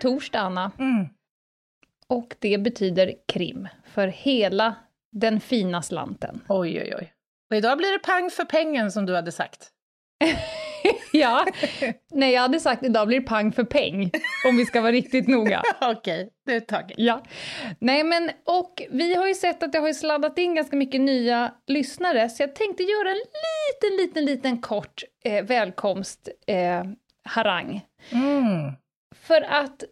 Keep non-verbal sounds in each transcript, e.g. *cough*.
Torsdag, Anna. mm. Och det betyder krim för hela den fina slanten. Oj, oj, oj. Och idag blir det pang för pengen som du hade sagt. *laughs* Ja, nej jag hade sagt idag blir det pang för peng, om vi ska vara riktigt noga. *laughs* Okej, det är taget. Ja. Nej men, och vi har ju sett att det har ju sladdat in ganska mycket nya lyssnare, så jag tänkte göra en liten, liten, liten kort eh, välkomst eh, harang. Mm. För att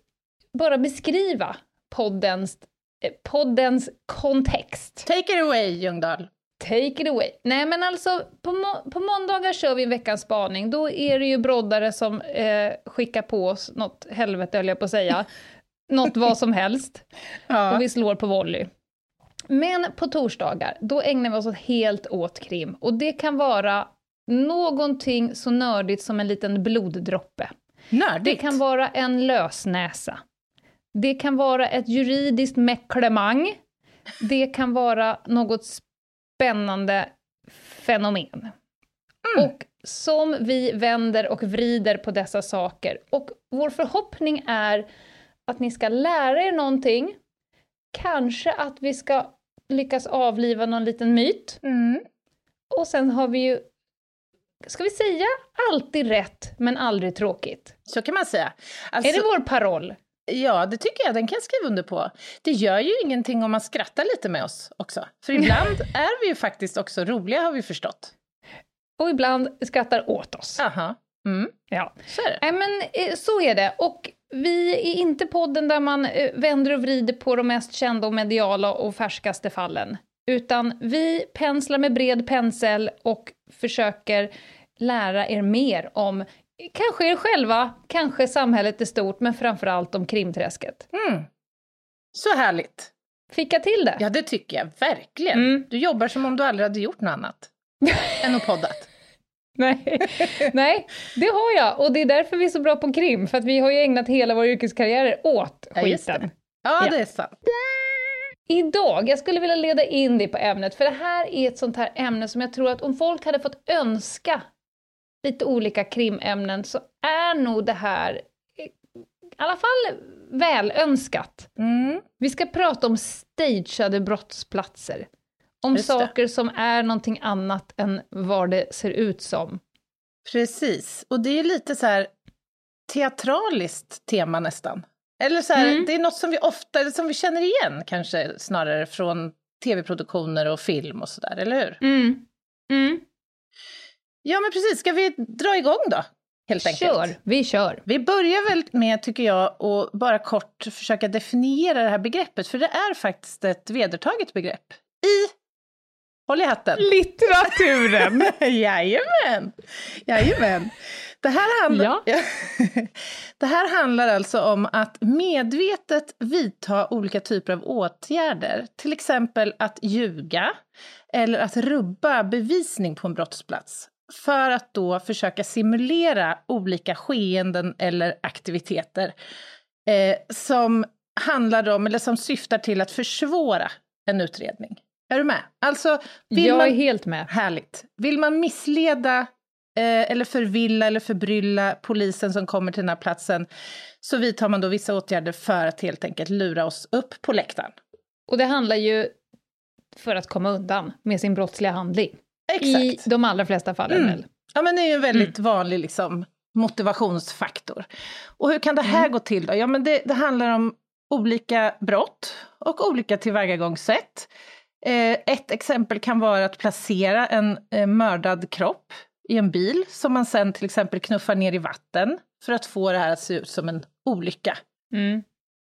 bara beskriva poddens, eh, poddens kontext. Take it away, Ljungdahl. Take it away. Nej men alltså, på, må på måndagar kör vi en veckans spaning. Då är det ju broddare som eh, skickar på oss något helvete, höll jag på att säga. *laughs* något vad som helst. Ja. Och vi slår på volley. Men på torsdagar, då ägnar vi oss åt helt åt krim. Och det kan vara någonting så nördigt som en liten bloddroppe. Det Nördigt. kan vara en lösnäsa. Det kan vara ett juridiskt mecklemang. Det kan vara något spännande fenomen. Mm. Och som vi vänder och vrider på dessa saker. Och vår förhoppning är att ni ska lära er någonting. Kanske att vi ska lyckas avliva någon liten myt. Mm. Och sen har vi ju, ska vi säga, alltid rätt men aldrig tråkigt. Så kan man säga. Alltså, Är det vår paroll? Ja, det tycker jag. Den kan jag skriva under på. Det gör ju ingenting om man skrattar lite med oss också. För *laughs* ibland är vi ju faktiskt också roliga, har vi förstått. Och ibland skrattar åt oss. Aha. Mm. Ja. Så är det. Nej, men eh, så är det. Och vi är inte podden där man eh, vänder och vrider på de mest kända och mediala och färskaste fallen. Utan vi penslar med bred pensel och försöker lära er mer om kanske er själva, kanske samhället i stort, men framförallt om krimträsket. Mm. Så härligt. Fick jag till det? Ja, det tycker jag verkligen. Mm. Du jobbar som om du aldrig hade gjort något annat *laughs* än att poddat. Nej. Nej, det har jag. Och det är därför vi är så bra på krim, för att vi har ju ägnat hela vår yrkeskarriär åt Ja, skiten. Ja, Ja. det är sant. Idag, jag skulle vilja leda in dig på ämnet, för det här är ett sånt här ämne som jag tror att om folk hade fått önska lite olika krimämnen så är nog det här i alla fall välönskat. Mm. Vi ska prata om stageade brottsplatser. Om Just det. saker som är någonting annat än vad det ser ut som. Precis. Och det är lite så här teatraliskt tema nästan. Eller så här, Mm. det är något som vi ofta, som vi känner igen kanske snarare från tv-produktioner och film och sådär, eller hur? Mm. Mm. Ja, men precis. Ska vi dra igång då? Helt enkelt. Kör, vi kör. Vi börjar väl med, tycker jag, att bara kort försöka definiera det här begreppet, för det är faktiskt ett vedertaget begrepp. I, håll i hatten, Litteraturen! *laughs* Jajamän! Jajamän. Det här, handlar, Ja. *laughs* det här handlar alltså om att medvetet vidta olika typer av åtgärder, till exempel att ljuga eller att rubba bevisning på en brottsplats för att då försöka simulera olika skeenden eller aktiviteter eh, som handlar om, eller som syftar till att försvåra en utredning. Är du med? Alltså, vill jag man... är helt med. Härligt. Vill man missleda eh, eller förvilla eller förbrylla polisen som kommer till den här platsen så vidtar man då vissa åtgärder för att helt enkelt lura oss upp på läktaren. Och det handlar ju för att komma undan med sin brottsliga handling. Exakt. I de allra flesta fallen Mm. Ja, men det är ju en väldigt vanlig liksom, motivationsfaktor. Och hur kan det här gå till då? Ja, men det, det handlar om olika brott och olika tillvägagångssätt. Eh, ett exempel kan vara att placera en eh, mördad kropp i en bil som man sen till exempel knuffar ner i vatten för att få det här att se ut som en olycka. Mm.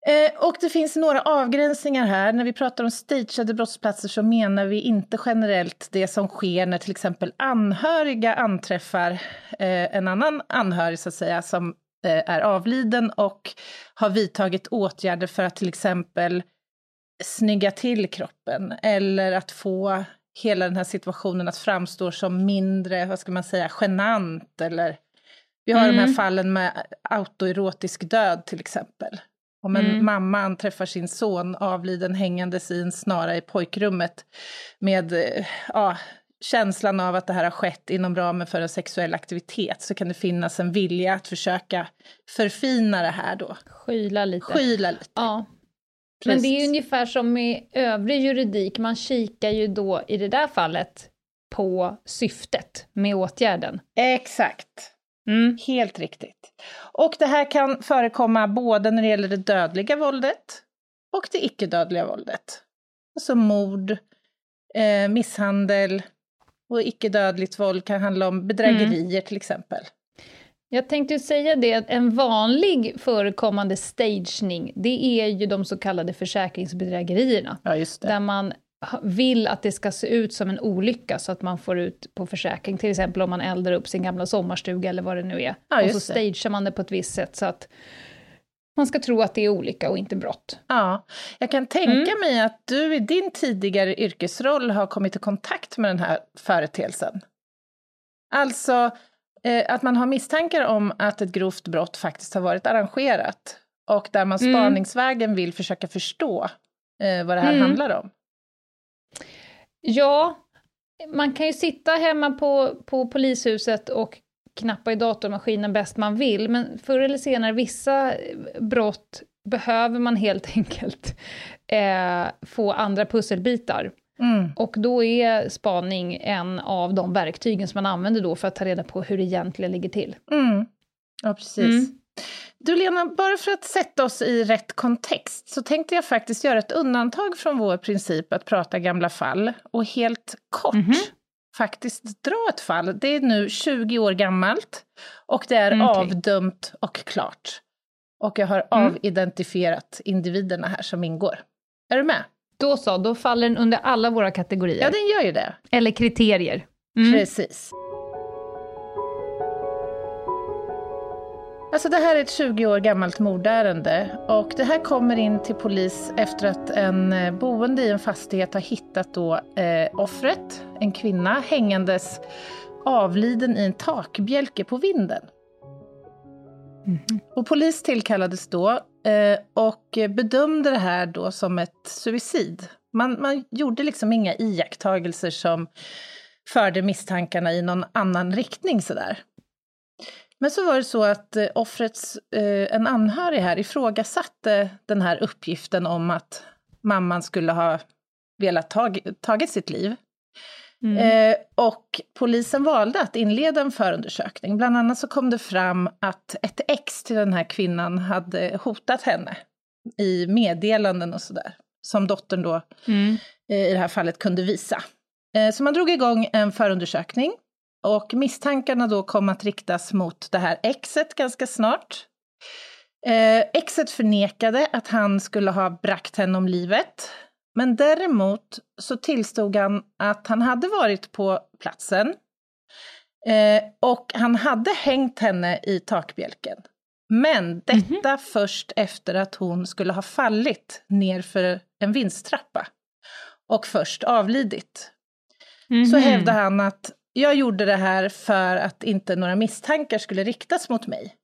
Eh, och det finns några avgränsningar här. När vi pratar om stageade brottsplatser så menar vi inte generellt det som sker när till exempel anhöriga anträffar eh, en annan anhörig så att säga som eh, är avliden och har vidtagit åtgärder för att till exempel snygga till kroppen eller att få hela den här situationen att framstå som mindre, vad ska man säga, genant eller vi har mm. de här mm. fallen med autoerotisk död till exempel. Om en mm. mamma anträffar sin son avliden hängandes i en snara i pojkrummet med eh, ja, känslan av att det här har skett inom ramen för en sexuell aktivitet så kan det finnas en vilja att försöka förfina det här då. Skyla lite. Skyla lite. Ja. Men det är ungefär som med övrig juridik, man kikar ju då i det där fallet på syftet med åtgärden. Exakt. Mm. Helt riktigt. Och det här kan förekomma både när det gäller det dödliga våldet och det icke-dödliga våldet. Alltså mord, eh, misshandel och icke-dödligt våld kan handla om bedrägerier mm. till exempel. Jag tänkte säga det, att en vanlig förekommande staging, det är ju de så kallade försäkringsbedrägerierna. Ja, just det. Där man vill att det ska se ut som en olycka så att man får ut på försäkring. Till exempel om man eldar upp sin gamla sommarstuga eller vad det nu är. Ja, och så stagear man det på ett visst sätt så att man ska tro att det är olycka och inte brott. Ja, jag kan tänka mm. mig att du i din tidigare yrkesroll har kommit i kontakt med den här företeelsen. Alltså eh, att man har misstankar om att ett grovt brott faktiskt har varit arrangerat och där man mm. spaningsvägen vill försöka förstå eh, vad det här mm. handlar om. Ja, man kan ju sitta hemma på, på polishuset och knappa i datormaskinen bäst man vill, men förr eller senare, vissa brott behöver man helt *laughs* enkelt eh, få andra pusselbitar. Mm. Och då är spaning en av de verktygen som man använder då för att ta reda på hur det egentligen ligger till. Mm. Ja, precis. Mm. Du Lena, bara för att sätta oss i rätt kontext så tänkte jag faktiskt göra ett undantag från vår princip att prata gamla fall och helt kort mm -hmm. faktiskt dra ett fall. Det är nu 20 år gammalt och det är mm, okay. avdömt och klart. Och jag har mm. avidentifierat individerna här som ingår. Är du med? Då så, då faller den under alla våra kategorier. Ja, den gör ju det. Eller kriterier. Mm. Precis. Alltså det här är ett 20 år gammalt mordärende och det här kommer in till polis efter att en eh, boende i en fastighet har hittat då eh, offret, en kvinna, hängandes avliden i en takbjälke på vinden. Mm. Och polis tillkallades då eh, och bedömde det här då som ett suicid. Man, man gjorde liksom inga iakttagelser som förde misstankarna i någon annan riktning sådär. Men så var det så att eh, offrets, eh, en anhörig här ifrågasatte den här uppgiften om att mamman skulle ha velat tag, tagit sitt liv. Mm. Eh, och polisen valde att inleda en förundersökning. Bland annat så kom det fram att ett ex till den här kvinnan hade hotat henne i meddelanden och sådär, som dottern då mm. i det här fallet kunde visa. Så man drog igång en förundersökning och misstankarna då kom att riktas mot det här exet ganska snart. Eh, exet förnekade att han skulle ha bragt henne om livet. Men däremot så tillstod han att han hade varit på platsen eh, och han hade hängt henne i takbjälken. Men detta mm -hmm. först efter att hon skulle ha fallit nerför en vindstrappa och först avlidit. Mm -hmm. Så hävdade han att jag gjorde det här för att inte några misstankar skulle riktas mot mig.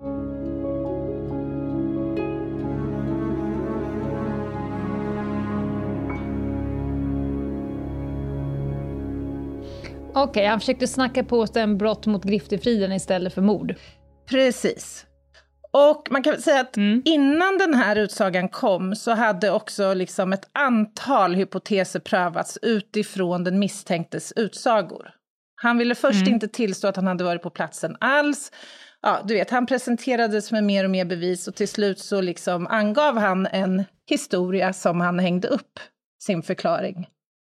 Okej, okay, han försökte snacka på sig en brott mot griftefriden istället för mord. Precis. Och man kan säga att mm. innan den här utsagan kom så hade också liksom ett antal hypoteser prövats utifrån den misstänktes utsagor. Han ville först mm. inte tillstå att han hade varit på platsen alls. Ja, du vet, han presenterades med mer och mer bevis och till slut så liksom angav han en historia som han hängde upp sin förklaring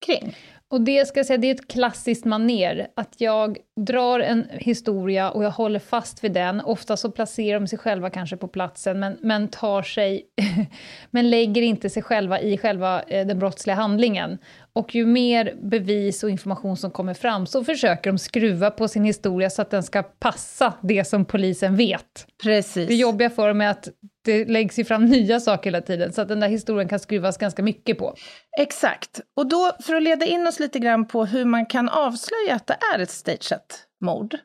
kring. Och det ska jag säga, det är ett klassiskt maner att jag drar en historia och jag håller fast vid den. Ofta så placerar de sig själva kanske på platsen, men, men tar sig, *laughs* men lägger inte sig själva i själva eh, den brottsliga handlingen. Och ju mer bevis och information som kommer fram så försöker de skruva på sin historia så att den ska passa det som polisen vet. Precis. Det jobbiga för dem är att det läggs ju fram *laughs* nya saker hela tiden, så att den där historien kan skruvas ganska mycket på. Exakt. Och då, för att leda in oss lite grann på hur man kan avslöja att det är ett stageat mord,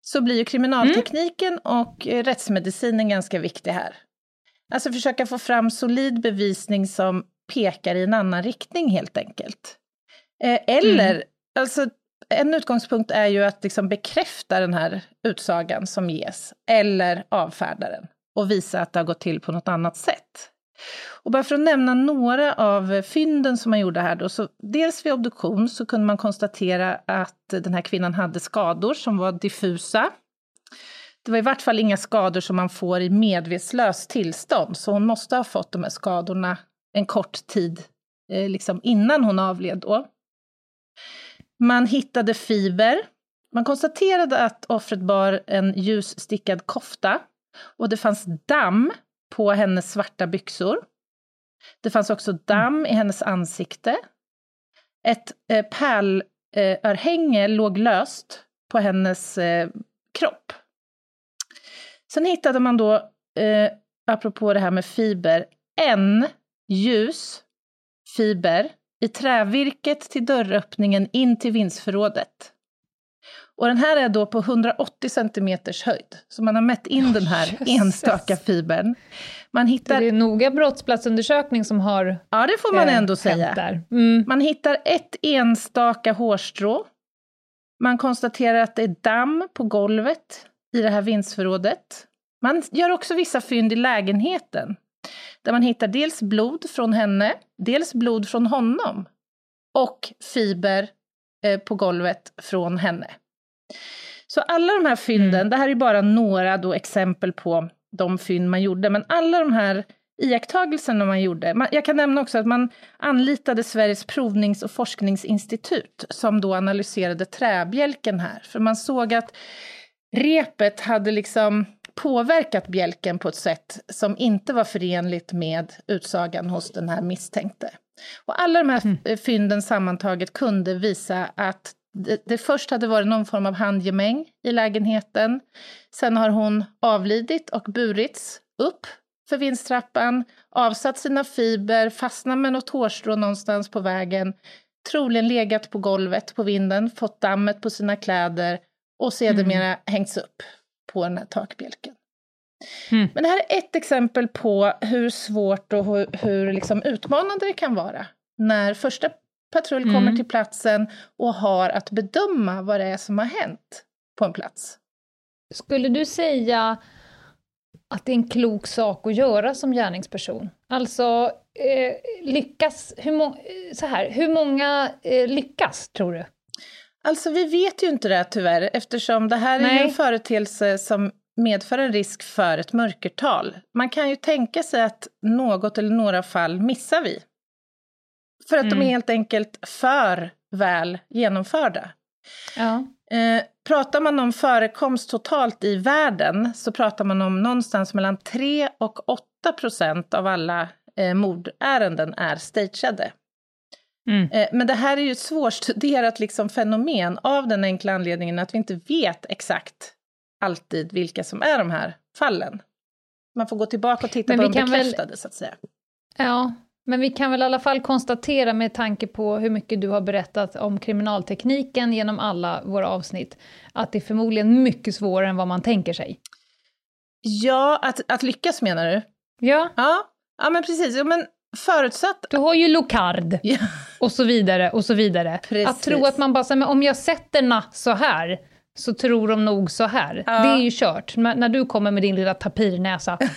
så blir ju kriminaltekniken mm. och rättsmedicinen ganska viktig här. Alltså försöka få fram solid bevisning som pekar i en annan riktning helt enkelt. Eh, eller, mm. alltså en utgångspunkt är ju att liksom bekräfta den här utsagan som ges, eller avfärda den och visa att det har gått till på något annat sätt. Och bara för att nämna några av fynden som man gjorde här då, så dels vid obduktion så kunde man konstatera att den här kvinnan hade skador som var diffusa. Det var i vart fall inga skador som man får i medvetslöst tillstånd, så hon måste ha fått de här skadorna en kort tid eh, liksom innan hon avled då. Man hittade fiber. Man konstaterade att offret bar en ljusstickad kofta och det fanns damm på hennes svarta byxor. Det fanns också damm i hennes ansikte. Ett eh, pärlörhänge eh, låg löst på hennes eh, kropp. Sen hittade man då, eh, apropå det här med fiber, en ljus fiber i trävirket till dörröppningen in till vindsförrådet. Och den här är då på 180 centimeters höjd, så man har mätt in *laughs* den här Jesus. enstaka fibern. Man hittar... Det är noga brottsplatsundersökning som har Ja, det får man ändå äh, säga. Mm. Man hittar ett enstaka hårstrå. Man konstaterar att det är damm på golvet i det här vindsförrådet. Man gör också vissa fynd i lägenheten, där man hittar dels blod från henne, dels blod från honom och fiber eh, på golvet från henne. Så alla de här fynden, mm. det här är bara några då exempel på de fynd man gjorde, men alla de här iakttagelserna man gjorde. Man, jag kan nämna också att man anlitade Sveriges provnings och forskningsinstitut som då analyserade träbjälken här, för man såg att repet hade liksom påverkat bjälken på ett sätt som inte var förenligt med utsagan hos den här misstänkte. Och alla de här mm. fynden sammantaget kunde visa att det, det, först hade varit någon form av handgemäng i lägenheten. Sen har hon avlidit och burits upp för vindstrappan, avsatt sina fiber, fastnat med något hårstrå någonstans på vägen, troligen legat på golvet på vinden, fått dammet på sina kläder och sedermera mm. hängts upp på den här takbjälken. Mm. Men det här är ett exempel på hur svårt och hur, hur liksom utmanande det kan vara när första patrull mm. kommer till platsen och har att bedöma vad det är som har hänt på en plats. Skulle du säga att det är en klok sak att göra som gärningsperson? Alltså, eh, lyckas, hur, så här, hur många eh, lyckas, tror du? Alltså, vi vet ju inte det tyvärr, eftersom det här Nej. är en företeelse som medför en risk för ett mörkertal. Man kan ju tänka sig att något eller några fall missar vi. För att mm. de är helt enkelt för väl genomförda. Ja. Eh, pratar man om förekomst totalt i världen så pratar man om någonstans mellan 3 och 8 procent av alla eh, mordärenden är stageade. Mm. Eh, men det här är ju ett svårstuderat liksom, fenomen av den enkla anledningen att vi inte vet exakt alltid vilka som är de här fallen. Man får gå tillbaka och titta Men på de bekräftade väl... så att säga. Ja, men vi kan väl i alla fall konstatera med tanke på hur mycket du har berättat om kriminaltekniken genom alla våra avsnitt, att det är förmodligen mycket svårare än vad man tänker sig. Ja, att, att lyckas menar du? Ja. Ja, ja men precis. Ja, men förutsatt... Du har ju Locard, och så vidare, och så vidare. Precis. Att tro att man bara säger, men om jag sätter na så här, så tror de nog så här. Ja. Det är ju kört. Men när du kommer med din lilla tapirnäsa. *laughs*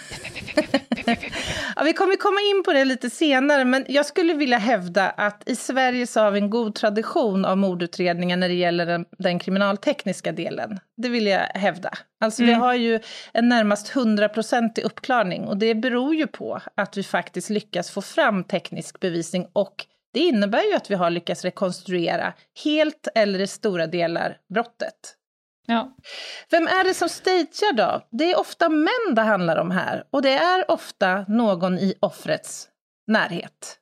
*laughs* ja, vi kommer komma in på det lite senare, men jag skulle vilja hävda att i Sverige så har vi en god tradition av mordutredningar när det gäller den, den kriminaltekniska delen. Det vill jag hävda. Alltså mm. vi har ju en närmast hundraprocentig uppklarning och det beror ju på att vi faktiskt lyckas få fram teknisk bevisning och det innebär ju att vi har lyckats rekonstruera helt eller i stora delar brottet. Ja. Vem är det som stagear då? Det är ofta män det handlar om här och det är ofta någon i offrets närhet.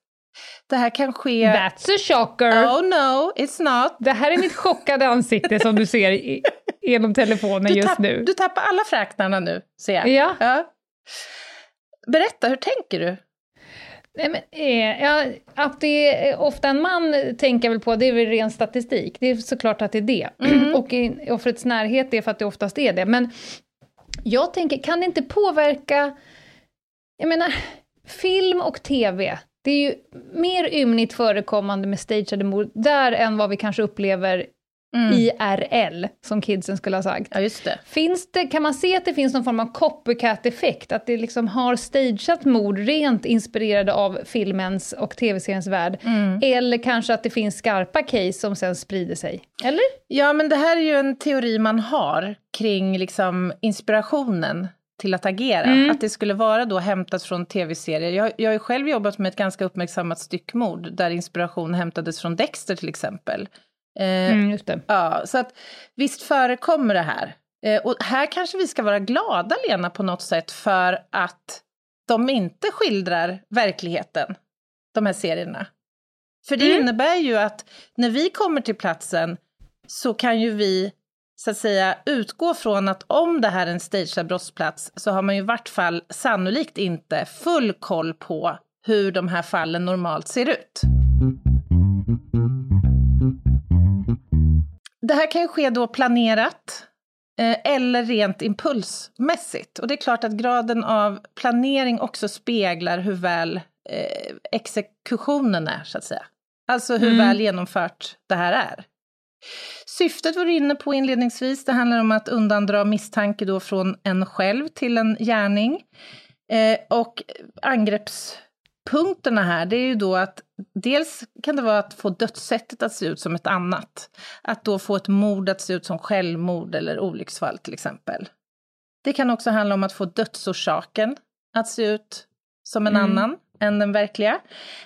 Det här kan ske... That's a shocker! Oh no, it's not. Det här är mitt chockade ansikte som du ser i, genom telefonen just tapp, nu. du tappar alla fräknarna nu, ser jag. Ja. ja. Berätta, hur tänker du? Nej, men, eh, ja, att det är ofta en man tänker jag väl på, det är väl ren statistik. Det är såklart att det är det. *clears throat* Mm. Och i offrets närhet, är för att det oftast är det. Men jag tänker, kan det inte påverka... Jag menar, film och tv, det är ju mer ymnigt förekommande med stageade mord där än vad vi kanske upplever Mm. IRL, som kidsen skulle ha sagt. Ja, just det. Finns det, kan man se att det finns någon form av copycat-effekt? Att det liksom har stageat mord rent inspirerade av filmens och tv-seriens värld? Mm. Eller kanske att det finns skarpa case som sen sprider sig? Eller? Ja, men det här är ju en teori man har kring liksom inspirationen till att agera. Mm. Att det skulle vara då hämtat från tv-serier. Jag, jag har ju själv jobbat med ett ganska uppmärksammat styckmord där inspiration hämtades från Dexter till exempel. Eh, Mm, just det. Ja, så att visst förekommer det här. Eh, och här kanske vi ska vara glada, Lena, på något sätt för att de inte skildrar verkligheten, de här serierna. För det Mm. innebär ju att när vi kommer till platsen så kan ju vi så att säga utgå från att om det här är en stagead brottsplats så har man ju i vart fall sannolikt inte full koll på hur de här fallen normalt ser ut. Det här kan ju ske då planerat eh, eller rent impulsmässigt. Och det är klart att graden av planering också speglar hur väl eh, exekutionen är, så att säga. Alltså hur Mm. väl genomfört det här är. Syftet var du inne på inledningsvis, det handlar om att undandra misstanke då från en själv till en gärning. Eh, och angreppspunkterna här, det är ju då att dels kan det vara att få dödssättet att se ut som ett annat. Att då få ett mord att se ut som självmord eller olycksfall till exempel. Det kan också handla om att få dödsorsaken att se ut som en Mm. annan än den verkliga.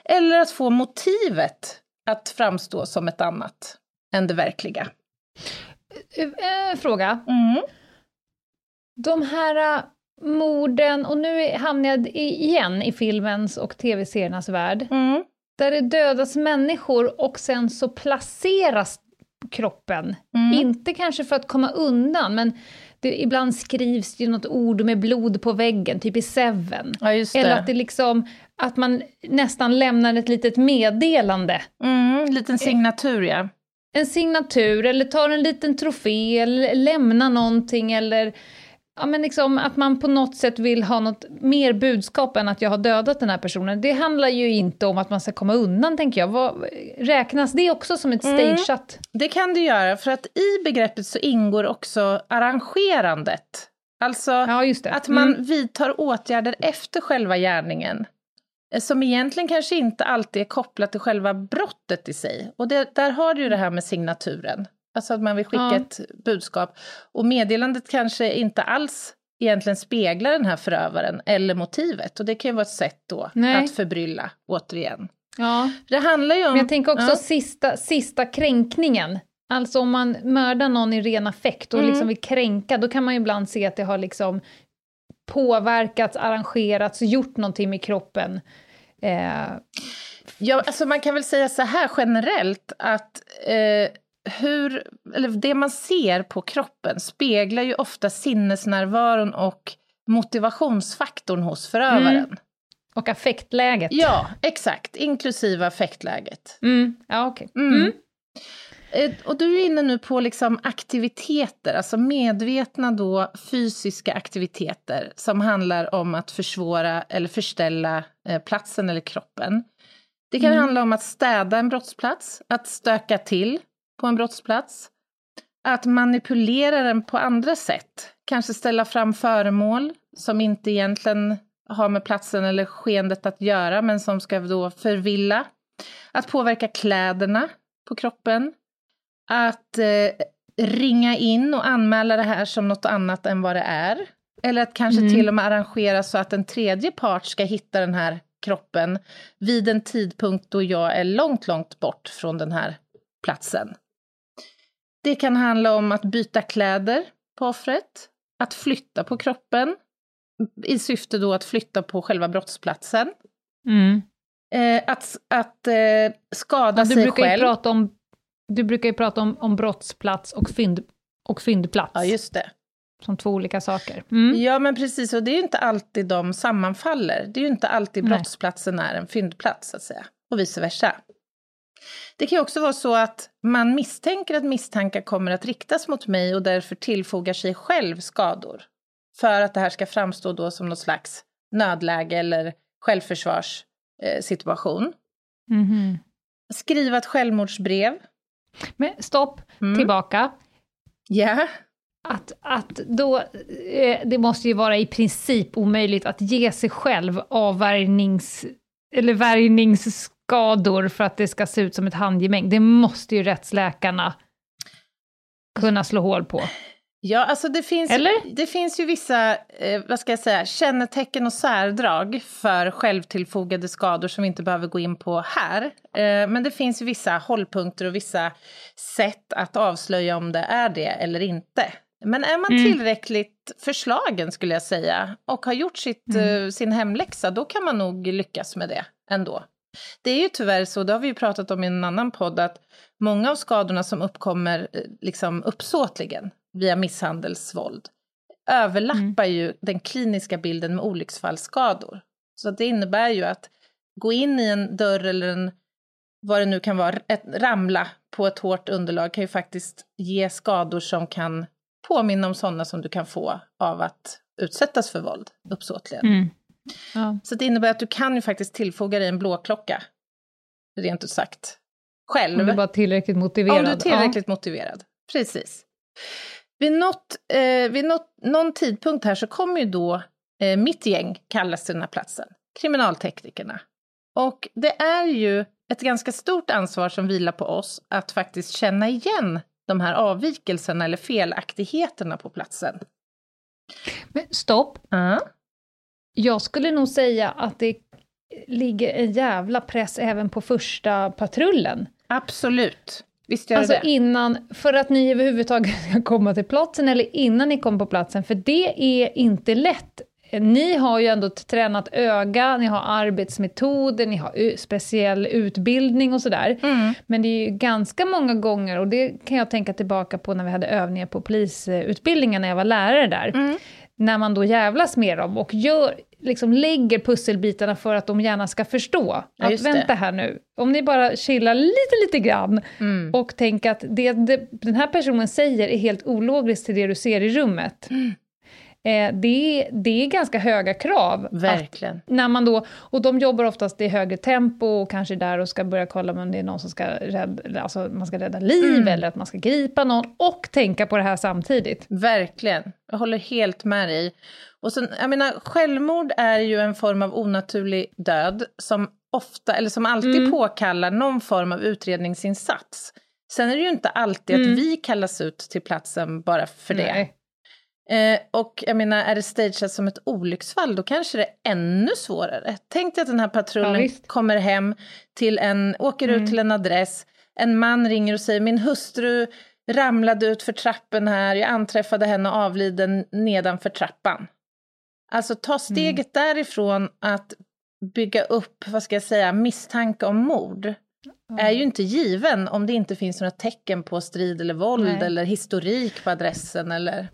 Eller att få motivet att framstå som ett annat än det verkliga. Eh, fråga. Mm. De här uh, morden, och nu hamnar jag igen i filmens och tv-seriernas värld, Mm. där det dödas människor och sen så placeras kroppen. Mm. Inte kanske för att komma undan, men det, ibland skrivs det något ord med blod på väggen, typ i Seven. Ja. Eller att det liksom, att man nästan lämnar ett litet meddelande. Mm, en liten signatur, ja. En signatur, eller tar en liten trofé, eller lämnar någonting, eller ja, men liksom att man på något sätt vill ha något mer budskap än att jag har dödat den här personen. Det handlar ju inte om att man ska komma undan, tänker jag. Vad, räknas det också som ett Mm. stageat? Det kan det göra, för att i begreppet så ingår också arrangerandet. Alltså Ja, att man Mm. vidtar åtgärder efter själva gärningen. eh, Som egentligen kanske inte alltid är kopplat till själva brottet i sig. Och det, där har du ju det här med signaturen. Alltså att man vill skicka Ja. ett budskap. Och meddelandet kanske inte alls egentligen speglar den här förövaren eller motivet. Och det kan ju vara ett sätt då Nej. att förbrylla, återigen. Ja. Det handlar ju om... Men jag tänker också Ja. sista, sista kränkningen. Alltså om man mördar någon i ren affekt och Mm. liksom vill kränka, då kan man ju ibland se att det har liksom påverkats, arrangerats, gjort någonting med kroppen. Eh, Ja, alltså man kan väl säga så här generellt att eh, hur, eller det man ser på kroppen speglar ju ofta sinnesnärvaron och motivationsfaktorn hos förövaren. Mm. och affektläget. Ja, exakt, inklusive affektläget. Mm. Ja, okej. Mm. Mm. Eh, Och du är inne nu på liksom aktiviteter, alltså medvetna då fysiska aktiviteter som handlar om att försvåra eller förställa eh, platsen eller kroppen. Det kan Mm. handla om att städa en brottsplats, att stöka till på en brottsplats, att manipulera den på andra sätt, kanske ställa fram föremål som inte egentligen har med platsen eller skeendet att göra, men som ska då förvilla. Att påverka kläderna på kroppen, att eh, ringa in och anmäla det här som något annat än vad det är. Eller att kanske Mm. till och med arrangera så att en tredje part ska hitta den här kroppen vid en tidpunkt då jag är långt, långt bort från den här platsen. Det kan handla om att byta kläder på offret, att flytta på kroppen i syfte då att flytta på själva brottsplatsen. Mm. Eh, att att eh, skada sig brukar själv. Ju prata om, du brukar ju prata om, om brottsplats och, fynd, och fyndplats. Ja, just det. Som två olika saker. Mm. Ja, men precis. Och det är ju inte alltid de sammanfaller. Det är ju inte alltid Nej. brottsplatsen är en fyndplats, så att säga. Och vice versa. Det kan ju också vara så att man misstänker att misstankar kommer att riktas mot mig och därför tillfogar sig själv skador. För att det här ska framstå då som något slags nödläge eller självförsvarssituation. Mhm. Skriva ett självmordsbrev. Men stopp, Mm. tillbaka. Ja. Att, att då, eh, det måste ju vara i princip omöjligt att ge sig själv avvärjnings, eller värjningsskador för att det ska se ut som ett handgemäng. Det måste ju rättsläkarna kunna slå hål på. Ja, alltså det finns, Eller? det finns ju vissa, eh, vad ska jag säga, kännetecken och särdrag för självtillfogade skador som vi inte behöver gå in på här. Eh, men det finns ju vissa hållpunkter och vissa sätt att avslöja om det är det eller inte. Men är man Mm. tillräckligt förslagen skulle jag säga och har gjort sitt, Mm. eh, sin hemläxa, då kan man nog lyckas med det ändå. Det är ju tyvärr så, det har vi ju pratat om i en annan podd, att många av skadorna som uppkommer eh, liksom uppsåtligen via misshandelsvåld överlappar ju den kliniska bilden med olycksfallsskador. Så det innebär ju att gå in i en dörr eller en, vad det nu kan vara, ett, ramla på ett hårt underlag kan ju faktiskt ge skador som kan påminna om sådana som du kan få av att utsättas för våld uppsåtligen. Mm. Ja. Så det innebär att du kan ju faktiskt tillfoga dig en blåklocka, rent ut sagt, själv. Om du bara är tillräckligt motiverad. Om du är tillräckligt motiverad. Precis. Vid, något, eh, vid något, någon tidpunkt här så kommer ju då eh, mitt gäng kallas till den här platsen, kriminalteknikerna. Och det är ju ett ganska stort ansvar som vilar på oss att faktiskt känna igen de här avvikelserna eller felaktigheterna på platsen. Ja. Men stopp, Ja. Jag skulle nog säga att det ligger en jävla press även på första patrullen. Absolut. Visst gör Alltså det innan, för att ni överhuvudtaget ska komma till platsen, eller innan ni kommer på platsen, för det är inte lätt. Ni har ju ändå tränat öga, ni har arbetsmetoder, ni har speciell utbildning och sådär. Mm. Men det är ju ganska många gånger, och det kan jag tänka tillbaka på när vi hade övningar på polisutbildningen när jag var lärare där, Mm. När man då jävlas med dem och gör, liksom lägger pusselbitarna för att de gärna ska förstå. Ja, att just det. vänta här nu, om ni bara chillar lite, lite grann Mm. och tänker att det, det den här personen säger är helt ologiskt till det du ser i rummet. Mm. Eh, det, det är ganska höga krav. Att, Verkligen. när man då, och de jobbar oftast i högre tempo och kanske där och ska börja kolla om det är någon som ska rädda, alltså man ska rädda liv Mm. eller att man ska gripa någon och tänka på det här samtidigt. Verkligen. Jag håller helt med dig. Och sen, jag menar, självmord är ju en form av onaturlig död som ofta, eller som alltid Mm. påkallar någon form av utredningsinsats. Sen är det ju inte alltid Mm. att vi kallas ut till platsen bara för det. Nej. Eh, och jag menar, är det stageat som ett olycksfall, då kanske det är ännu svårare. Tänk dig att den här Ja, patrullen visst. kommer hem till en, åker Mm. ut till en adress, en man ringer och säger min hustru ramlade ut för trappen här, jag anträffade henne avliden nedanför trappan. Alltså ta steget därifrån att bygga upp, vad ska jag säga, misstanke om mord är ju inte given om det inte finns några tecken på strid eller våld Nej. eller historik på adressen eller...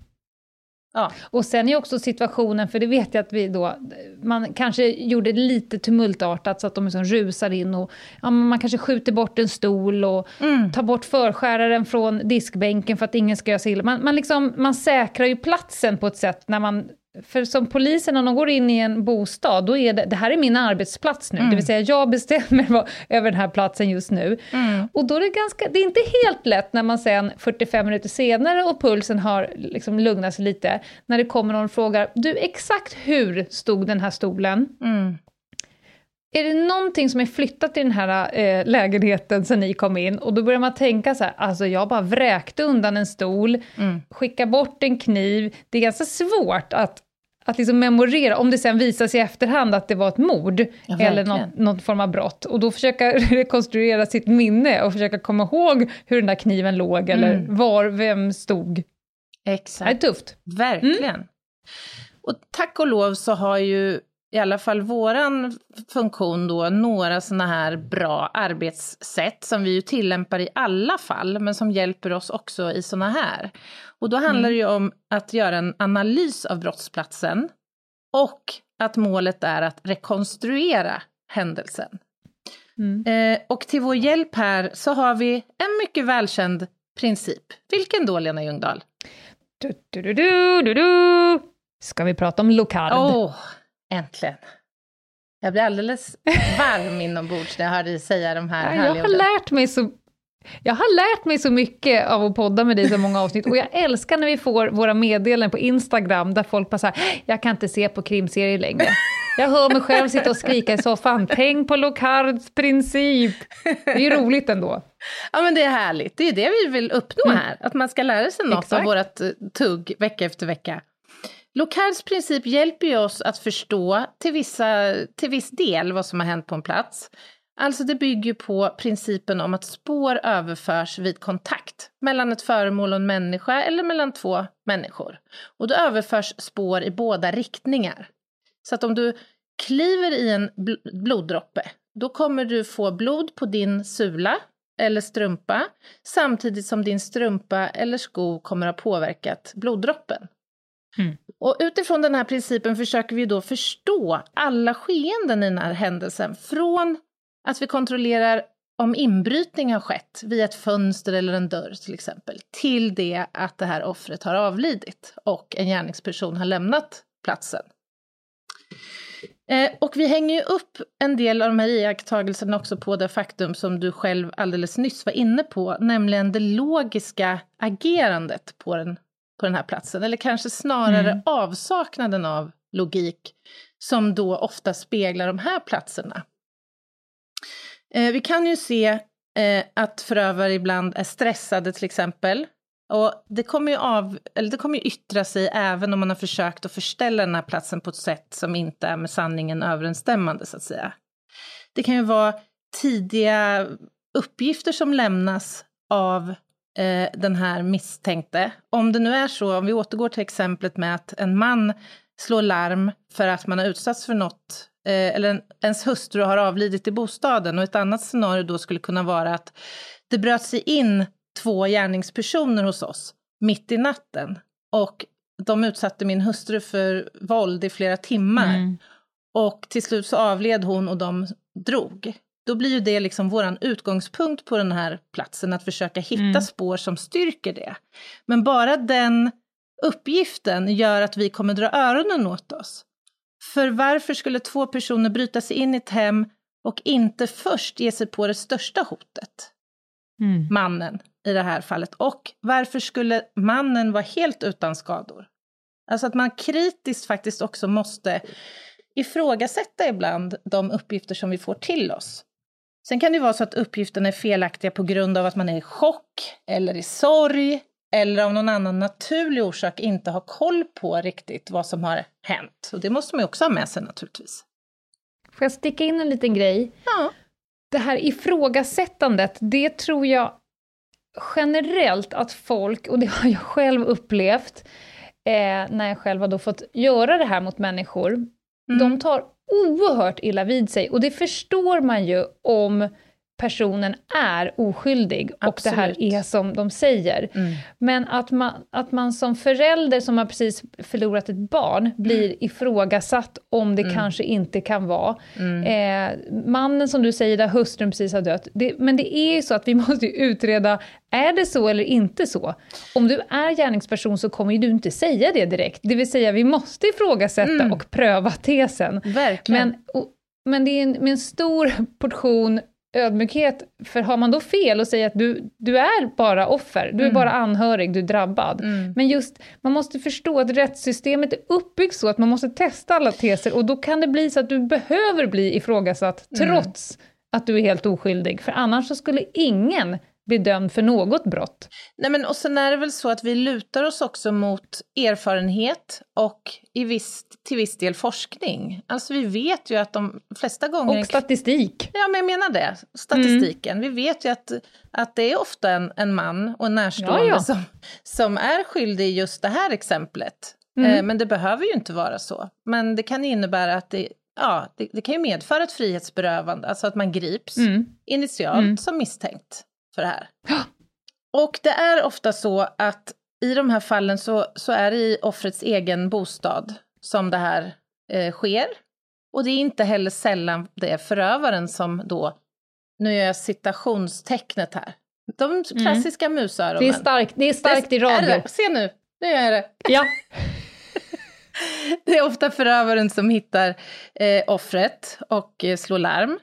Ja. Och sen är också situationen, för det vet jag att vi då, man kanske gjorde det lite tumultartat så att de liksom rusar in och ja, man kanske skjuter bort en stol och Mm. tar bort förskäraren från diskbänken för att ingen ska göra sig illa. Man, man, liksom, man säkrar ju platsen på ett sätt när man för som polisen, när de går in i en bostad, då är det, det här är min arbetsplats nu, Mm. det vill säga jag bestämmer vad, över den här platsen just nu. Mm. Och då är det ganska, det är inte helt lätt när man sen 45 minuter senare och pulsen har liksom lugnat sig lite, när det kommer någon och frågar, du exakt hur stod den här stolen? Mm. Är det någonting som är flyttat i den här eh, lägenheten sen ni kom in? Och då börjar man tänka så här, alltså jag bara vräkte undan en stol, Mm. skicka bort en kniv. Det är ganska svårt att, att liksom memorera, om det sen visar sig i efterhand att det var ett mord Ja, eller verkligen. någon, form av brott. Och då försöka *laughs* rekonstruera sitt minne och försöka komma ihåg hur den där kniven låg eller Mm. var, vem stod. Det är Exakt. tufft. Verkligen. Och tack och lov så har ju i alla fall våran funktion då, några sådana här bra arbetssätt som vi ju tillämpar i alla fall, men som hjälper oss också i sådana här. Och då handlar mm. det ju om att göra en analys av brottsplatsen och att målet är att rekonstruera händelsen. Mm. Eh, och till vår hjälp här så har vi en mycket välkänd princip. Vilken då, Lena Ljungdahl? Du, du, du, du, du, Ska vi prata om Locard? Oh, äntligen! Jag blir alldeles *laughs* varm inombords när jag hör dig säga de här ja, Jag har lärt mig så jag har lärt mig så mycket av att podda med dig så många avsnitt och jag *laughs* älskar när vi får våra meddelanden på Instagram där folk bara säger jag kan inte se på krimserier längre. Jag hör mig själv sitta och skrika i soffan, tänk på Locards princip. Det är ju roligt ändå. Ja men det är härligt, det är det vi vill uppnå mm. här, att man ska lära sig något Exakt. av vårt eh, tugg vecka efter vecka. Locards princip hjälper ju oss att förstå till, vissa, till viss del vad som har hänt på en plats. Alltså det bygger på principen om att spår överförs vid kontakt mellan ett föremål och en människa eller mellan två människor. Och då överförs spår i båda riktningar. Så att om du kliver i en bl bloddroppe, då kommer du få blod på din sula eller strumpa samtidigt som din strumpa eller sko kommer ha påverkat bloddroppen. Mm. Och utifrån den här principen försöker vi då förstå alla skeenden i den här händelsen. Från att vi kontrollerar om inbrytning har skett via ett fönster eller en dörr till exempel, till det att det här offret har avlidit och en gärningsperson har lämnat platsen. Eh, och vi hänger ju upp en del av de här iakttagelserna också på det faktum som du själv alldeles nyss var inne på, nämligen det logiska agerandet på den, på den här platsen, eller kanske snarare mm. avsaknaden av logik, som då ofta speglar de här platserna. Eh, vi kan ju se eh, att förövare ibland är stressade till exempel. Och det kommer, ju av, eller det kommer ju yttra sig även om man har försökt att förställa den här platsen på ett sätt som inte är med sanningen överensstämmande så att säga. Det kan ju vara tidiga uppgifter som lämnas av eh, den här misstänkte. Om det nu är så, om vi återgår till exemplet med att en man slår larm för att man har utsatts för något Eh, eller en, ens hustru har avlidit i bostaden och ett annat scenario då skulle kunna vara att det bröt sig in två gärningspersoner hos oss mitt i natten och de utsatte min hustru för våld i flera timmar. Mm. Och till slut så avled hon och de drog. Då blir ju det liksom våran utgångspunkt på den här platsen, att försöka hitta mm. spår som styrker det. Men bara den uppgiften gör att vi kommer dra öronen åt oss. För varför skulle två personer bryta sig in i ett hem och inte först ge sig på det största hotet? Mm. Mannen i det här fallet. Och varför skulle mannen vara helt utan skador? Alltså att man kritiskt faktiskt också måste ifrågasätta ibland de uppgifter som vi får till oss. Sen kan det vara så att uppgifterna är felaktiga på grund av att man är i chock eller i sorg eller av någon annan naturlig orsak inte har koll på riktigt vad som har hänt. Och det måste man ju också ha med sig naturligtvis. Får jag sticka in en liten grej? Ja. Det här ifrågasättandet, det tror jag generellt att folk, och det har jag själv upplevt, eh, när jag själv har då fått göra det här mot människor, mm. de tar oerhört illa vid sig. Och det förstår man ju om personen är oskyldig Absolut. och det här är som de säger. Mm. Men att man, att man som förälder som har precis förlorat ett barn blir mm. ifrågasatt om det mm. kanske inte kan vara. Mm. Eh, mannen som du säger, där hustrun precis har dött. Det, men det är ju så att vi *laughs* måste utreda, är det så eller inte så? Om du är gärningsperson så kommer ju du inte säga det direkt. Det vill säga, vi måste ifrågasätta mm. och pröva tesen. Verkligen. Men, och, men det är en, med en stor portion ödmjukhet, för har man då fel och säger att du, du är bara offer, du är mm. bara anhörig, du är drabbad. Mm. Men just, man måste förstå att rättssystemet är uppbyggt så att man måste testa alla teser och då kan det bli så att du behöver bli ifrågasatt mm. trots att du är helt oskyldig, för annars så skulle ingen bli dömd för något brott. Nej, men och sen är det väl så att vi lutar oss också mot erfarenhet och i viss, till viss del forskning. Alltså vi vet ju att de flesta gånger... Och statistik. Ja, men jag menar det. Statistiken. Mm. Vi vet ju att, att det är ofta en, en man och en närstående ja, ja. Som, som är skyldig i just det här exemplet. Mm. Eh, men det behöver ju inte vara så. Men det kan innebära att det ja, det, det kan ju medföra ett frihetsberövande, alltså att man grips Mm. initialt Mm. som misstänkt för det här. Och det är ofta så att i de här fallen så, så är det i offrets egen bostad som det här eh, sker. Och det är inte heller sällan det är förövaren som då, nu gör jag citationstecknet här, de klassiska musöronen. Mm. Det är starkt, det är starkt i Det är radio. det. Se nu, nu gör jag det. Ja. *laughs* Det är ofta förövaren som hittar eh, offret och eh, slår larm.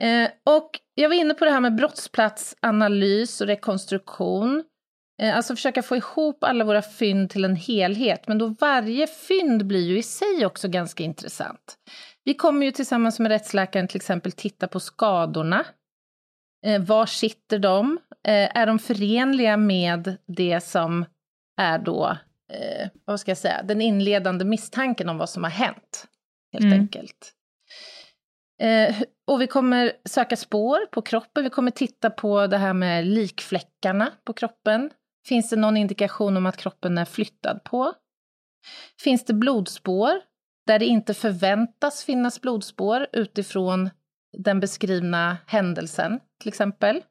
Eh, och jag var inne på det här med brottsplatsanalys och rekonstruktion. Eh, alltså försöka få ihop alla våra fynd till en helhet, men då varje fynd blir ju i sig också ganska intressant. Vi kommer ju tillsammans med rättsläkaren till exempel titta på skadorna. Eh, var sitter de? Eh, är de förenliga med det som är då, eh, vad ska jag säga, den inledande misstanken om vad som har hänt, helt Mm. enkelt. Eh, och vi kommer söka spår på kroppen, vi kommer titta på det här med likfläckarna på kroppen. Finns det någon indikation om att kroppen är flyttad på? Finns det blodspår där det inte förväntas finnas blodspår utifrån den beskrivna händelsen, till exempel?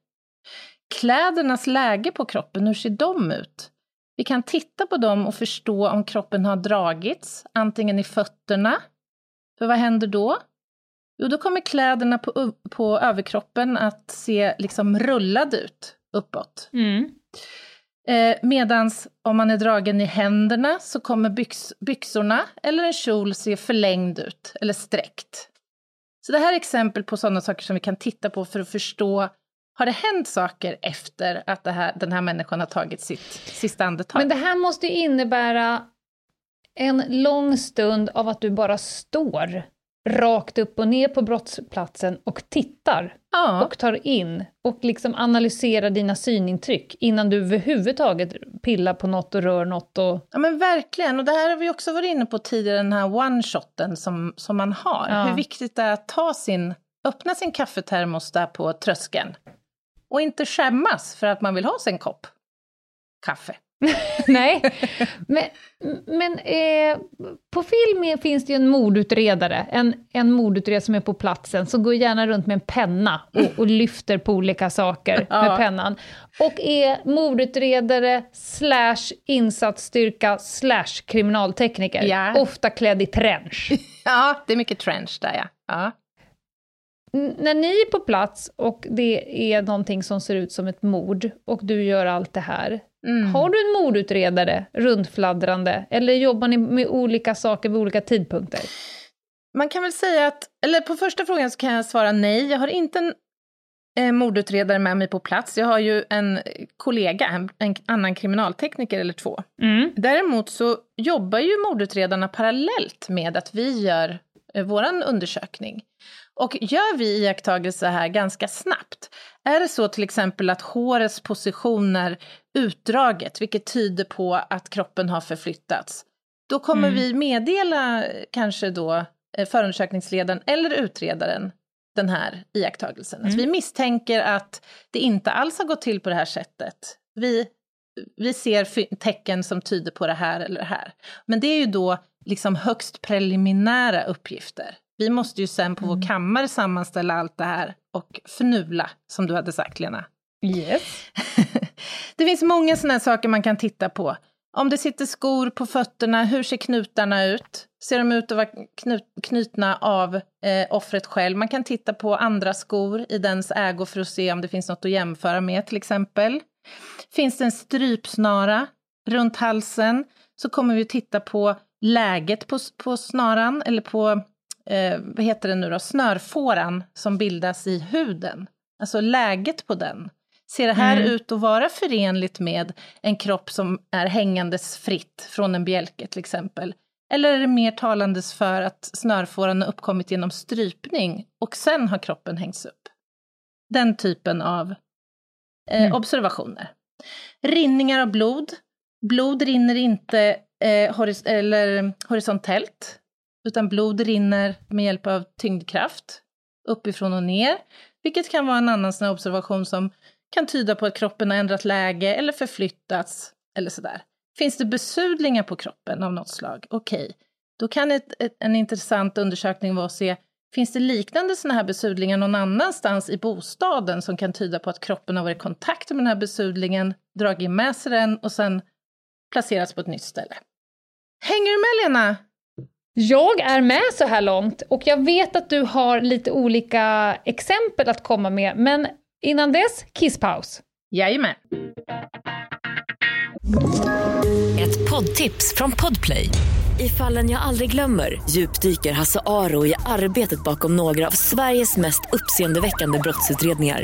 Klädernas läge på kroppen, hur ser de ut? Vi kan titta på dem och förstå om kroppen har dragits, antingen i fötterna, för vad händer då? Jo, då kommer kläderna på, på överkroppen att se liksom rullade ut uppåt. Mm. Eh, medans om man är dragen i händerna så kommer byx, byxorna eller en kjol se förlängd ut, eller sträckt. Så det här är exempel på sådana saker som vi kan titta på för att förstå, har det hänt saker efter att här, den här människan har tagit sitt sista andetag? Men det här måste ju innebära en lång stund av att du bara står rakt upp och ner på brottsplatsen och tittar ja. och tar in och liksom analyserar dina synintryck innan du överhuvudtaget pillar på något och rör något. Och... Ja men verkligen, och det här har vi också varit inne på tidigare, den här one-shoten som, som man har. Ja. Hur viktigt det är att ta sin, öppna sin kaffetermos där på tröskeln. Och inte skämmas för att man vill ha sig en kopp kaffe. *laughs* Nej, men, men eh, på film finns det ju en mordutredare, en, en mordutredare som är på platsen, som går gärna runt med en penna och, och lyfter på olika saker *laughs* Ja. med pennan. Och är mordutredare slash insatsstyrka slash kriminaltekniker, Ja. ofta klädd i trench. *laughs* Ja, det är mycket trench där ja. ja. När ni är på plats och det är någonting som ser ut som ett mord och du gör allt det här, Mm. Har du en mordutredare rundfladdrande eller jobbar ni med olika saker vid olika tidpunkter? Man kan väl säga att, eller på första frågan så kan jag svara nej. Jag har inte en eh, mordutredare med mig på plats. Jag har ju en kollega, en, en annan kriminaltekniker eller två. Mm. Däremot så jobbar ju mordutredarna parallellt med att vi gör eh, våran undersökning. Och gör vi iakttagelser här ganska snabbt, är det så till exempel att hårets position är utdraget, vilket tyder på att kroppen har förflyttats, då kommer Mm. vi meddela kanske då eh, förundersökningsledaren eller utredaren den här iakttagelsen. Alltså Mm. vi misstänker att det inte alls har gått till på det här sättet. Vi, vi ser tecken som tyder på det här eller det här. Men det är ju då liksom högst preliminära uppgifter. Vi måste ju sen på Mm. vår kammare sammanställa allt det här och förnula, som du hade sagt Lena. Yes. *laughs* det finns många sådana saker man kan titta på. Om det sitter skor på fötterna, hur ser knutarna ut? Ser de ut att vara knut, knutna av eh, offret själv? Man kan titta på andra skor i dens ägo för att se om det finns något att jämföra med till exempel. Finns det en strypsnara runt halsen så kommer vi att titta på läget på, på snaran eller på, eh, vad heter det nu då, snörfåran som bildas i huden. Alltså läget på den. Ser det här Mm. ut att vara förenligt med en kropp som är hängandes fritt från en bjälke till exempel? Eller är det mer talandes för att snörfåran har uppkommit genom strypning och sen har kroppen hängts upp? Den typen av eh, Mm. observationer. Rinningar av blod. Blod rinner inte eh, horis- eller horisontellt, utan blod rinner med hjälp av tyngdkraft uppifrån och ner, vilket kan vara en annan sån observation som kan tyda på att kroppen har ändrat läge eller förflyttats eller sådär. Finns det besudlingar på kroppen av något slag? Okej. Då kan ett, ett, en intressant undersökning vara att se, finns det liknande sådana här besudlingar någon annanstans i bostaden som kan tyda på att kroppen har varit i kontakt med den här besudlingen, dragit med sig den och sen placerats på ett nytt ställe. Hänger du med Lena? Jag är med så här långt och jag vet att du har lite olika exempel att komma med, men innan dess, kisspaus. Jajamän. Ett poddtips från Podplay. I fallen jag aldrig glömmer djupdyker Hasse Aro i arbetet bakom några av Sveriges mest uppseendeväckande brottsutredningar.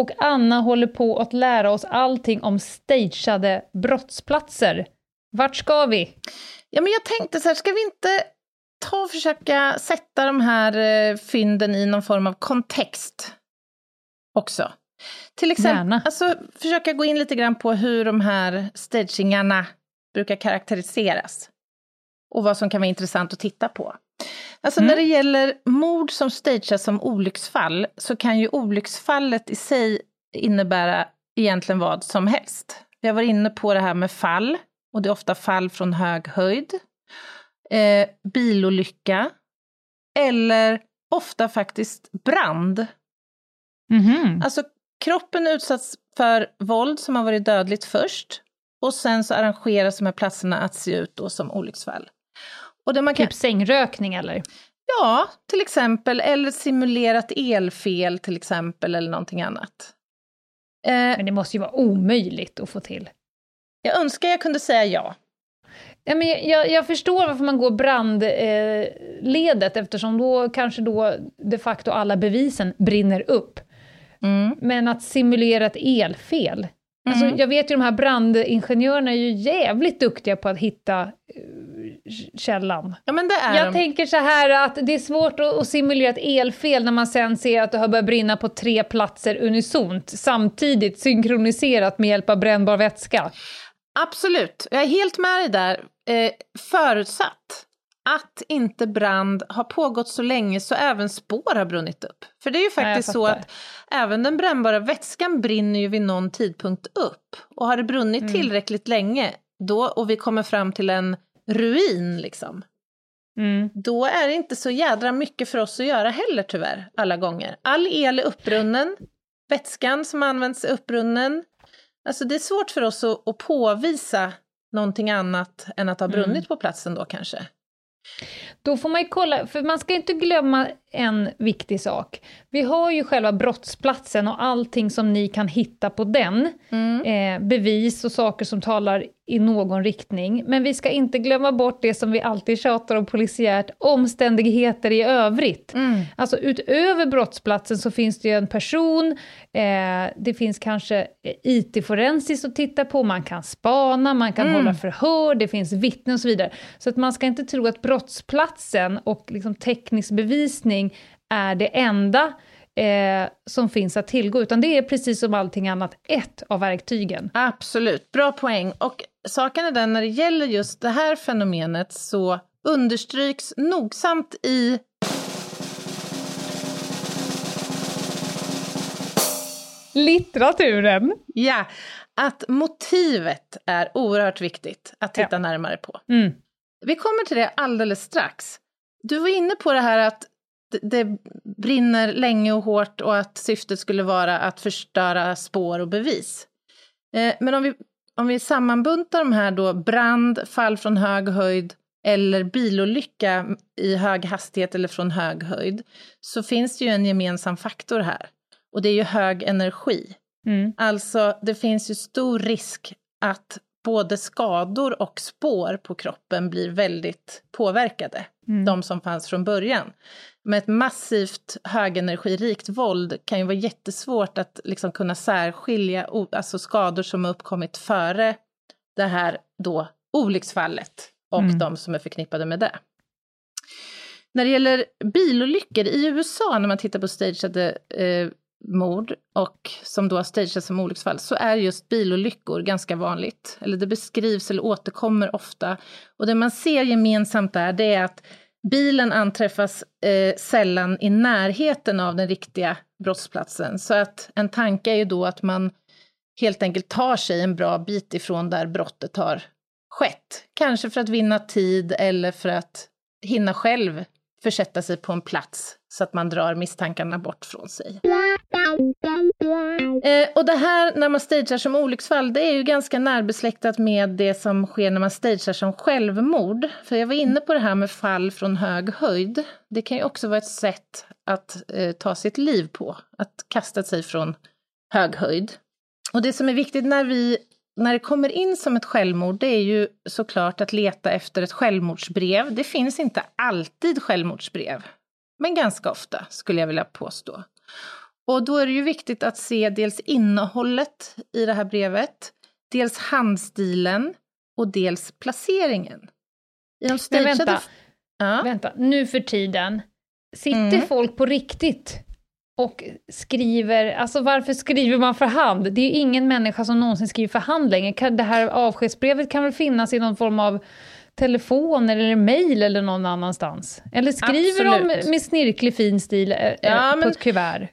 och Anna håller på att lära oss allting om stageade brottsplatser. Vart ska vi? Ja, men jag tänkte så här, ska vi inte ta och försöka sätta de här eh, fynden i någon form av kontext också? Till exempel, alltså, försöka gå in lite grann på hur de här stagingarna brukar karaktäriseras. Och vad som kan vara intressant att titta på. Alltså mm. när det gäller mord som stageas som olycksfall så kan ju olycksfallet i sig innebära egentligen vad som helst. Vi har varit inne på det här med fall, och det är ofta fall från hög höjd. Eh, bilolycka. Eller ofta faktiskt brand. Mm -hmm. Alltså kroppen utsatts för våld som har varit dödligt först. Och sen så arrangeras de här platserna att se ut då som olycksfall. Och man kan... Typ sängrökning eller? Ja, till exempel. Eller simulerat elfel till exempel, eller någonting annat. Eh, men det måste ju vara omöjligt att få till. Jag önskar jag kunde säga ja. Ja, men jag, jag förstår varför man går brandledet, eh, eftersom då kanske då de facto alla bevisen brinner upp. Mm. Men att simulera ett elfel, Alltså, mm. jag vet ju de här brandingenjörerna är ju jävligt duktiga på att hitta uh, källan. Ja, men det är jag de. tänker så här att det är svårt att, att, simulera ett elfel när man sen ser att det har börjat brinna på tre platser unisont, samtidigt synkroniserat med hjälp av brännbar vätska. Absolut, jag är helt med dig där. Eh, förutsatt att inte brand har pågått så länge så även spår har brunnit upp. För det är ju faktiskt så att även den brännbara vätskan brinner ju vid någon tidpunkt upp. Och har det brunnit mm. tillräckligt länge då, och vi kommer fram till en ruin liksom, mm. då är det inte så jädra mycket för oss att göra heller tyvärr, alla gånger. All el är uppbrunnen, vätskan som används är uppbrunnen. Alltså det är svårt för oss att, att påvisa någonting annat än att ha brunnit mm. på platsen då kanske. Då får man ju kolla, för man ska inte glömma en viktig sak. Vi har ju själva brottsplatsen och allting som ni kan hitta på den. Mm. Eh, bevis och saker som talar i någon riktning. Men vi ska inte glömma bort det som vi alltid tjatar om polisiärt, omständigheter i övrigt. Mm. Alltså utöver brottsplatsen så finns det ju en person, eh, det finns kanske IT-forensiskt att titta på, man kan spana, man kan mm. hålla förhör, det finns vittnen och så vidare. Så att man ska inte tro att brottsplatsen och liksom teknisk bevisning är det enda eh, som finns att tillgå, utan det är precis som allting annat ett av verktygen. Absolut, bra poäng. Och saken är den, när det gäller just det här fenomenet så understryks nogsamt i litteraturen. Ja, att motivet är oerhört viktigt att titta ja. närmare på. Mm. Vi kommer till det alldeles strax. Du var inne på det här att det brinner länge och hårt och att syftet skulle vara att förstöra spår och bevis. Eh, men om vi, om vi sammanbuntar de här då, brand, fall från hög höjd eller bilolycka i hög hastighet eller från hög höjd, så finns det ju en gemensam faktor här. Och det är ju hög energi. Mm. Alltså, det finns ju stor risk att både skador och spår på kroppen blir väldigt påverkade, mm. de som fanns från början. Med ett massivt högenergirikt våld kan ju vara jättesvårt att liksom kunna särskilja alltså skador som har uppkommit före det här då olycksfallet och mm. de som är förknippade med det. När det gäller bilolyckor, i USA när man tittar på stageade eh, mord och som då har stageats som olycksfall så är just bilolyckor ganska vanligt. Eller det beskrivs eller återkommer ofta. Och det man ser gemensamt där det är att bilen anträffas eh, sällan i närheten av den riktiga brottsplatsen. Så att en tanke är ju då att man helt enkelt tar sig en bra bit ifrån där brottet har skett. Kanske för att vinna tid eller för att hinna själv försätta sig på en plats så att man drar misstankarna bort från sig. Eh, och det här när man stagear som olycksfall, det är ju ganska närbesläktat med det som sker när man stagear som självmord. För jag var inne på det här med fall från hög höjd. Det kan ju också vara ett sätt att eh, ta sitt liv på, att kasta sig från hög höjd. Och det som är viktigt när vi när det kommer in som ett självmord, det är ju såklart att leta efter ett självmordsbrev. Det finns inte alltid självmordsbrev, men ganska ofta skulle jag vilja påstå. Och då är det ju viktigt att se dels innehållet i det här brevet, dels handstilen och dels placeringen. I de Men vänta, ja. vänta, nu för tiden, sitter mm. folk på riktigt och skriver, alltså varför skriver man för hand? Det är ju ingen människa som någonsin skriver för hand längre. Det här avskedsbrevet kan väl finnas i någon form av telefon eller mail eller någon annanstans? Eller skriver Absolut. de med snirklig fin stil eh, ja, på ett kuvert?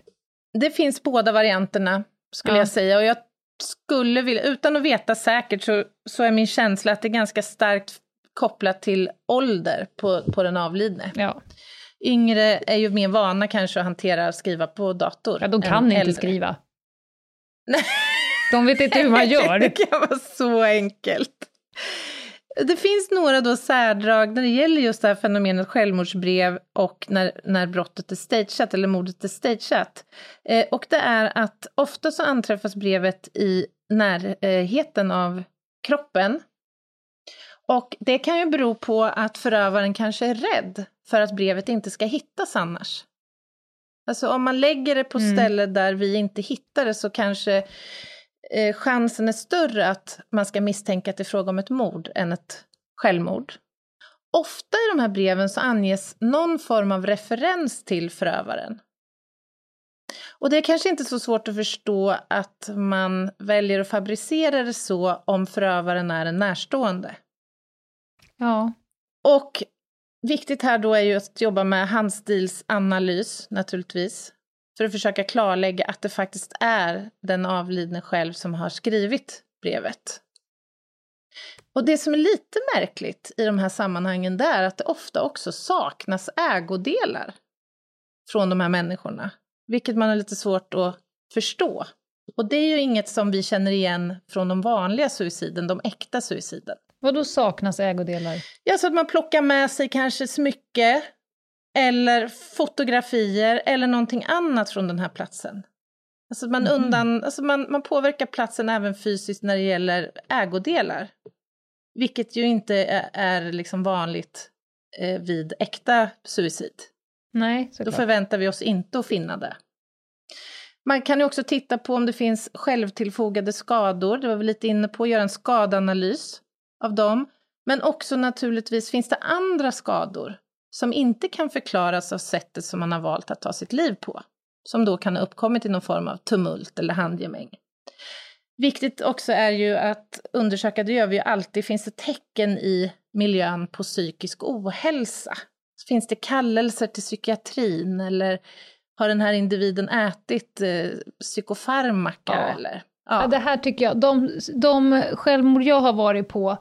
Det finns båda varianterna, skulle ja. jag säga. Och jag skulle vilja, utan att veta säkert, så, så är min känsla att det är ganska starkt kopplat till ålder på, på den avlidne. Ja. Yngre är ju mer vana kanske att hantera och skriva på dator. Ja, de kan inte äldre. skriva. *laughs* de vet inte hur man gör. det kan vara så enkelt. Det finns några då särdrag när det gäller just det här fenomenet självmordsbrev och när, när brottet är stageat eller mordet är stageat. Eh, och det är att ofta så anträffas brevet i närheten av kroppen. Och det kan ju bero på att förövaren kanske är rädd för att brevet inte ska hittas annars. Alltså om man lägger det på mm. ställe där vi inte hittar det så kanske eh, chansen är större att man ska misstänka att det är fråga om ett mord än ett självmord. Ofta i de här breven så anges någon form av referens till förövaren. Och det är kanske inte så svårt att förstå att man väljer att fabricera det så om förövaren är en närstående. Ja. Och viktigt här då är ju att jobba med handstilsanalys naturligtvis för att försöka klarlägga att det faktiskt är den avlidne själv som har skrivit brevet. Och det som är lite märkligt i de här sammanhangen det är att det ofta också saknas ägodelar från de här människorna, vilket man har lite svårt att förstå. Och det är ju inget som vi känner igen från de vanliga suiciden, de äkta suiciden. Vad då saknas ägodelar? Ja, så att man plockar med sig kanske smycke eller fotografier eller någonting annat från den här platsen. Alltså man, mm. undan, alltså man, man påverkar platsen även fysiskt när det gäller ägodelar. Vilket ju inte är, är liksom vanligt eh, vid äkta suicid. Nej, såklart. Då förväntar vi oss inte att finna det. Man kan ju också titta på om det finns självtillfogade skador. Det var vi lite inne på, göra en skadanalys av dem. Men också naturligtvis finns det andra skador som inte kan förklaras av sättet som man har valt att ta sitt liv på. Som då kan ha uppkommit i någon form av tumult eller handgemäng. Viktigt också är ju att undersöka, det gör vi ju alltid, finns det tecken i miljön på psykisk ohälsa? Finns det kallelser till psykiatrin eller har den här individen ätit eh, psykofarmaka? Ja. Eller? Ja. ja. det här tycker jag, de, de självmord jag har varit på,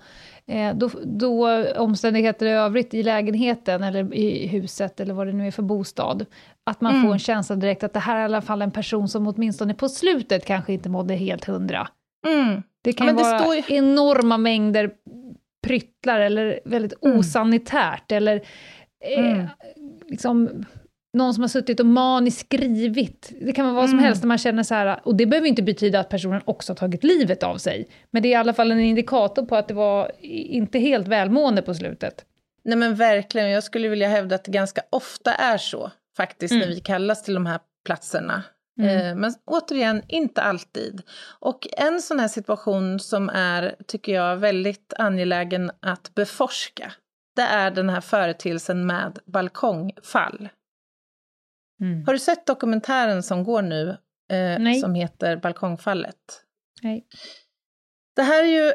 eh, då, då omständigheter i övrigt i lägenheten eller i huset eller vad det nu är för bostad, att man mm. får en känsla direkt att det här är i alla fall en person som åtminstone på slutet kanske inte mådde helt hundra. Mm. Det kan ja, det vara ju... enorma mängder pryttlar eller väldigt mm. osanitärt eller eh, mm. liksom någon som har suttit och maniskt skrivit. Det kan vara vad som mm. helst när man känner så här, och det behöver inte betyda att personen också har tagit livet av sig. Men det är i alla fall en indikator på att det var inte helt välmående på slutet. Nej men verkligen, jag skulle vilja hävda att det ganska ofta är så faktiskt mm. när vi kallas till de här platserna. Mm. Eh, men återigen, inte alltid. Och en sån här situation som är, tycker jag, väldigt angelägen att beforska det är den här företeelsen med balkongfall. Mm. Har du sett dokumentären som går nu, eh, som heter Balkongfallet? Nej. Det här är ju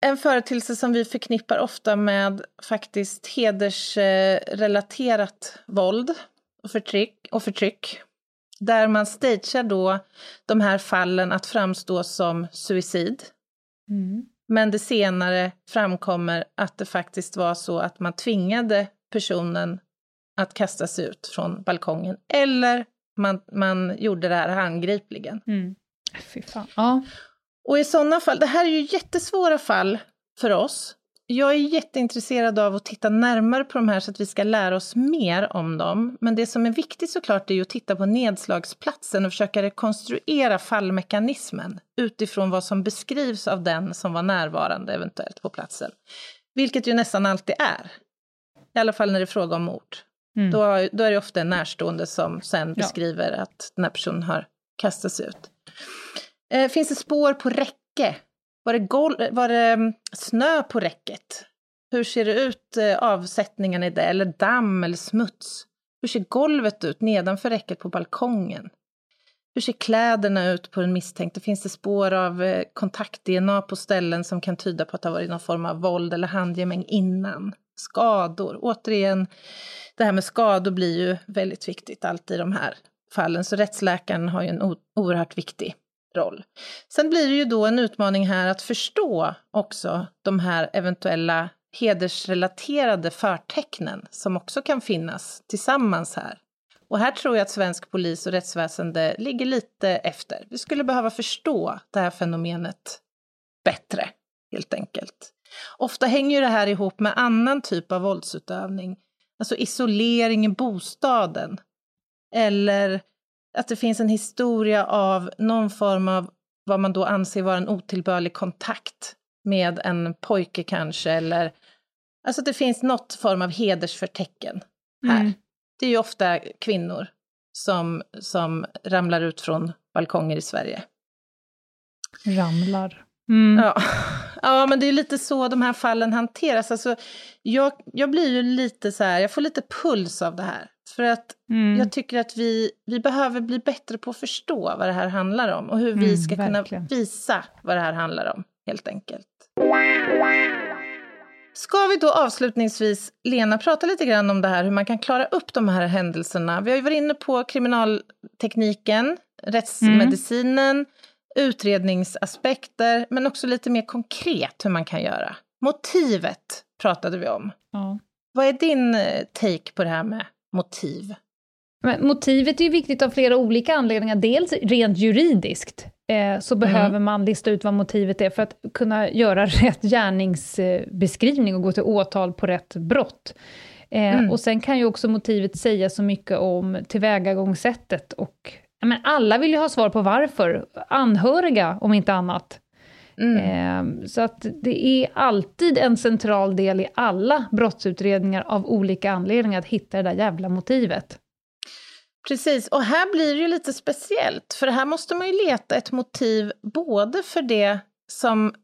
en företeelse som vi förknippar ofta med faktiskt hedersrelaterat våld och förtryck, och förtryck. Där man stagear då de här fallen att framstå som suicid. Mm. Men det senare framkommer att det faktiskt var så att man tvingade personen att kasta sig ut från balkongen. Eller man, man gjorde det här handgripligen. Mm. Fy fan. Ja. Och i sådana fall, det här är ju jättesvåra fall för oss. Jag är jätteintresserad av att titta närmare på de här så att vi ska lära oss mer om dem. Men det som är viktigt såklart är ju att titta på nedslagsplatsen och försöka rekonstruera fallmekanismen utifrån vad som beskrivs av den som var närvarande eventuellt på platsen. Vilket ju nästan alltid är. I alla fall när det är fråga om mord. Mm. Då, då är det ofta en närstående som sen beskriver att den här personen har kastats ut. Eh, finns det spår på räcke? Var det, gol- var det mm, snö på räcket? Hur ser det ut, eh, avsättningen i det? Eller damm eller smuts? Hur ser golvet ut nedanför räcket på balkongen? Hur ser kläderna ut på den misstänkte? Finns det spår av eh, kontakt-DNA på ställen som kan tyda på att det har varit någon form av våld eller handgemäng innan? Skador. Återigen, det här med skador blir ju väldigt viktigt alltid i de här fallen, så rättsläkaren har ju en oerhört viktig roll. Sen blir det ju då en utmaning här att förstå också de här eventuella hedersrelaterade förtecknen som också kan finnas tillsammans här. Och här tror jag att svensk polis och rättsväsende ligger lite efter. Vi skulle behöva förstå det här fenomenet bättre, helt enkelt. Ofta hänger det här ihop med annan typ av våldsutövning, alltså isolering i bostaden. Eller att det finns en historia av någon form av vad man då anser vara en otillbörlig kontakt med en pojke kanske, eller alltså att det finns något form av hedersförtecken här. Mm. Det är ju ofta kvinnor som, som ramlar ut från balkonger i Sverige. Ramlar. Mm. Ja. *laughs* ja, men det är lite så de här fallen hanteras. Alltså, jag, jag blir ju lite så här, jag får lite puls av det här. För att Mm. jag tycker att vi, vi behöver bli bättre på att förstå vad det här handlar om och hur vi Mm, ska verkligen. kunna visa vad det här handlar om, helt enkelt. Ska vi då avslutningsvis, Lena, prata lite grann om det här, hur man kan klara upp de här händelserna? Vi har ju varit inne på kriminaltekniken, rättsmedicinen, utredningsaspekter, men också lite mer konkret hur man kan göra. Motivet pratade vi om. Ja. Vad är din eh, take på det här med motiv? Men motivet är ju viktigt av flera olika anledningar. Dels rent juridiskt eh, så behöver man lista ut vad motivet är för att kunna göra *laughs* rätt gärningsbeskrivning och gå till åtal på rätt brott. Eh, Mm. Och sen kan ju också motivet säga så mycket om tillvägagångssättet och men alla vill ju ha svar på varför, anhöriga om inte annat. Mm. Eh, Så att det är alltid en central del i alla brottsutredningar av olika anledningar att hitta det där jävla motivet. Precis, och här blir det ju lite speciellt, för här måste man ju leta ett motiv både för det som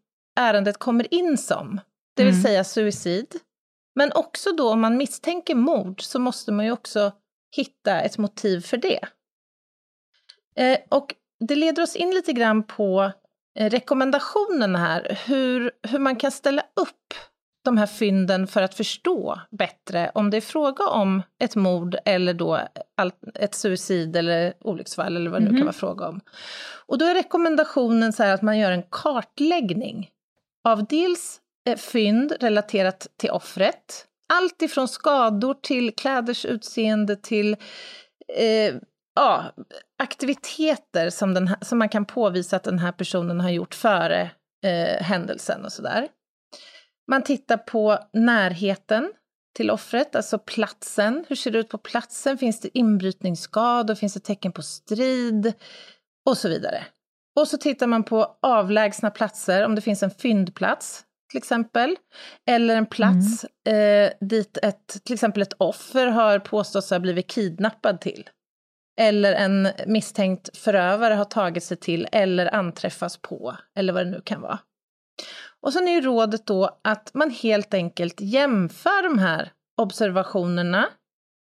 ärendet kommer in som, det vill Mm. säga suicid, men också då om man misstänker mord så måste man ju också hitta ett motiv för det. Eh, och det leder oss in lite grann på eh, rekommendationerna här, hur, hur man kan ställa upp de här fynden för att förstå bättre om det är fråga om ett mord eller då ett suicid eller olycksfall eller vad det nu Mhm. kan vara fråga om. Och då är rekommendationen så att man gör en kartläggning av dels eh, fynd relaterat till offret, allt ifrån skador till kläders utseende till eh, ja, aktiviteter som, den som man kan påvisa att den här personen har gjort före eh, händelsen och sådär. Man tittar på närheten till offret, alltså platsen. Hur ser det ut på platsen? Finns det inbrytningsskador? Finns det tecken på strid? Och så vidare. Och så tittar man på avlägsna platser, om det finns en fyndplats till exempel. Eller en plats eh, dit ett, till exempel ett offer har påståtts ha blivit kidnappad till. Eller en misstänkt förövare har tagit sig till eller anträffas på, eller vad det nu kan vara. Och sen är ju rådet då att man helt enkelt jämför de här observationerna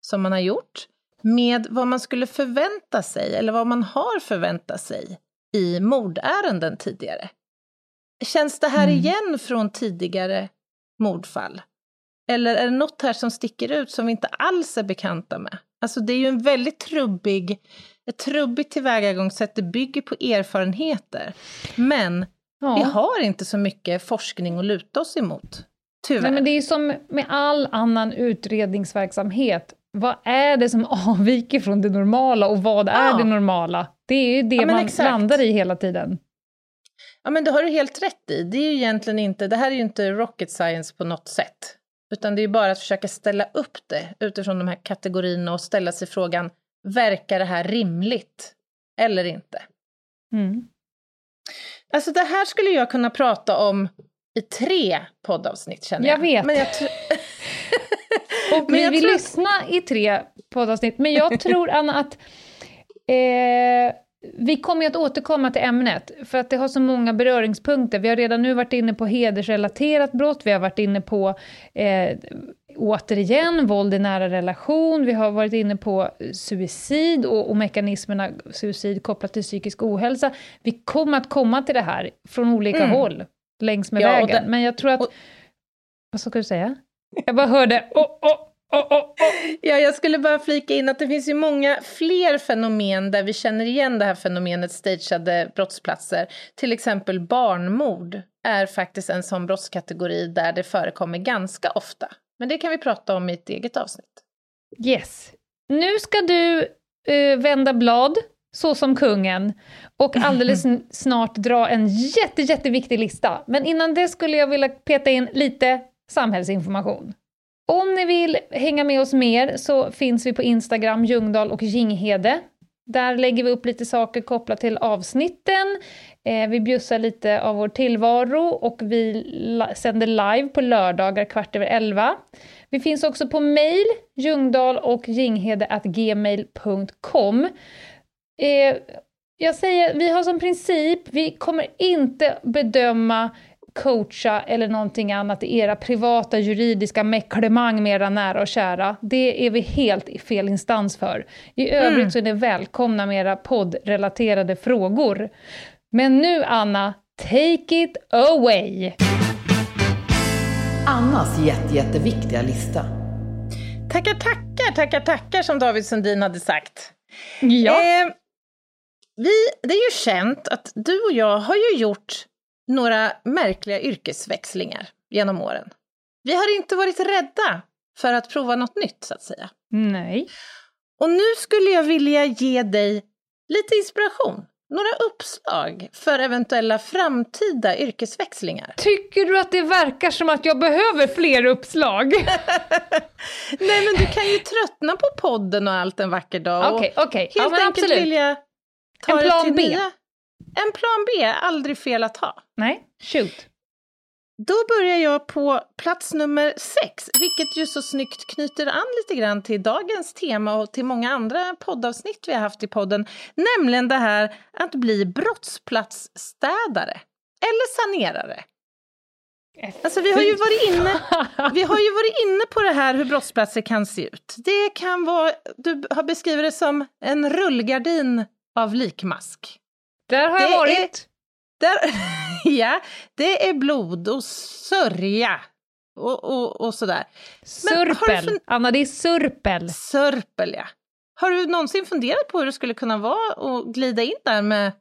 som man har gjort med vad man skulle förvänta sig, eller vad man har förväntat sig i mordärenden tidigare. Känns det här Mm. igen från tidigare mordfall? Eller är det något här som sticker ut som vi inte alls är bekanta med? Alltså det är ju en väldigt trubbig, ett trubbigt tillvägagångssätt, det bygger på erfarenheter. Men Ja. vi har inte så mycket forskning att luta oss emot. Tyvärr. Nej, men det är ju som med all annan utredningsverksamhet. Vad är det som *laughs* avviker från det normala och vad är Ja. det normala? Det är ju det Ja, man exakt. landar i hela tiden. Ja, men det har du helt rätt i. Det är ju egentligen inte, det här är ju inte rocket science på något sätt. Utan det är bara att försöka ställa upp det utifrån de här kategorierna och ställa sig frågan, verkar det här rimligt eller inte? Mm. Alltså det här skulle jag kunna prata om i tre poddavsnitt känner jag. Jag vet. Men jag *laughs* Och *laughs* vi vill lyssna i tre poddavsnitt, men jag tror, Anna, att eh, vi kommer ju att återkomma till ämnet, för att det har så många beröringspunkter. Vi har redan nu varit inne på hedersrelaterat brott, vi har varit inne på eh, återigen våld i nära relation, vi har varit inne på suicid och, och mekanismerna suicid kopplat till psykisk ohälsa. Vi kommer att komma till det här från olika Mm. håll längs med Ja, vägen, det- men jag tror att... och- Vad ska du säga? Jag bara hörde åh, åh, åh, åh, åh. Ja, jag skulle bara flika in att det finns ju många fler fenomen där vi känner igen det här fenomenet stageade brottsplatser. Till exempel barnmord är faktiskt en sån brottskategori där det förekommer ganska ofta. Men det kan vi prata om i ett eget avsnitt. Yes. Nu ska du eh, vända blad, så som kungen, och alldeles *laughs* snart dra en jätte, jätteviktig lista. Men innan det skulle jag vilja peta in lite samhällsinformation. Om ni vill hänga med oss mer så finns vi på Instagram, Ljungdahl och Ginghede. Där lägger vi upp lite saker kopplat till avsnitten. Eh, vi bjussar lite av vår tillvaro och vi la- sänder live på lördagar kvart över elva. Vi finns också på mail, ljungdahl och gmail.com. Eh, jag säger, vi har som princip, vi kommer inte bedöma, coacha eller någonting annat i era privata juridiska mäcklemang med era nära och kära. Det är vi helt i fel instans för. I övrigt Mm. så är ni välkomna med era poddrelaterade frågor. Men nu, Anna, take it away! Annas jätte, jätteviktiga lista. Tackar, tackar, tackar, tackar som David Sundin hade sagt. Ja. Eh, vi, det är ju känt att du och jag har ju gjort några märkliga yrkesväxlingar genom åren. Vi har inte varit rädda för att prova något nytt, så att säga. Nej. Och nu skulle jag vilja ge dig lite inspiration, några uppslag för eventuella framtida yrkesväxlingar. Tycker du att det verkar som att jag behöver fler uppslag? *laughs* Nej, men du kan ju tröttna på podden och allt en vacker dag. Okej, okej. Helt Ja, enkelt absolut. vilja ta En det plan till B. Nya. En plan B, aldrig fel att ha. Nej, shoot. Då börjar jag på plats nummer sex, vilket ju så snyggt knyter an lite grann till dagens tema och till många andra poddavsnitt vi har haft i podden, nämligen det här att bli brottsplatsstädare eller sanerare. Alltså vi har ju varit inne, vi har ju varit inne på det här hur brottsplatser kan se ut. Det kan vara, du har beskrivit det som en rullgardin av likmask. Där har jag Det är- varit. Där, *laughs* ja, det är blod och sörja och, och, och sådär. Surpel. fun- Anna, det är surpel. Sörpel, ja. Har du någonsin funderat på hur det skulle kunna vara att glida in där med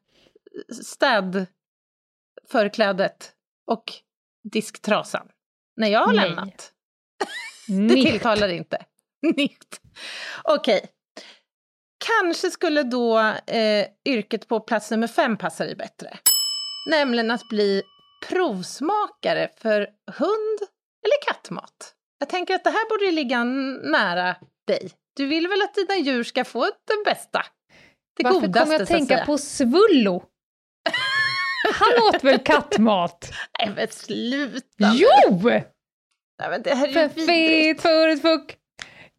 städförklädet och disktrasan? När jag har Nej. lämnat. *laughs* Det tilltalar inte. *laughs* Nicht. Okej. Kanske skulle då eh, yrket på plats nummer fem passa dig bättre. Nämligen att bli provsmakare för hund eller kattmat. Jag tänker att det här borde ligga nära dig. Du vill väl att dina djur ska få det bästa? Det Varför godaste, kommer jag att tänka på Svullo? Han åt väl kattmat? *laughs* Nej men sluta! Jo! Nej, men det här är ju För vidrigt. fet för ett fuck.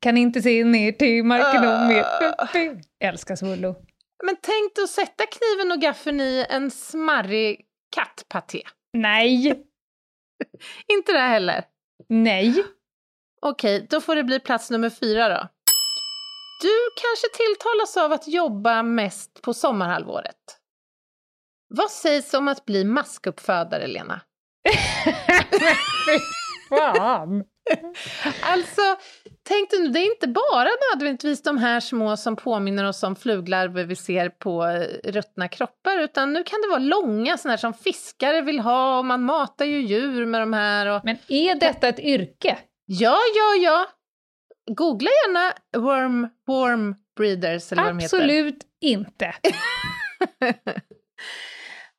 Kan inte se ner till marken om mer. Ah. Älskar Svullo. Men tänk dig att sätta kniven och gaffeln i en smarrig kattpaté. Nej! *laughs* Inte det heller? Nej. Okej, då får det bli plats nummer fyra då. Du kanske tilltalas av att jobba mest på sommarhalvåret. Vad sägs om att bli maskuppfödare, Lena? *laughs* Fan. *laughs* Alltså, tänk nu, det är inte bara nödvändigtvis de här små som påminner oss om fluglarver vi ser på eh, ruttna kroppar, utan nu kan det vara långa sådana här som fiskare vill ha och man matar ju djur med de här. Och... Men är detta ett yrke? Ja, ja, ja. Googla gärna worm, worm breeders eller vad de heter. Absolut inte. *laughs*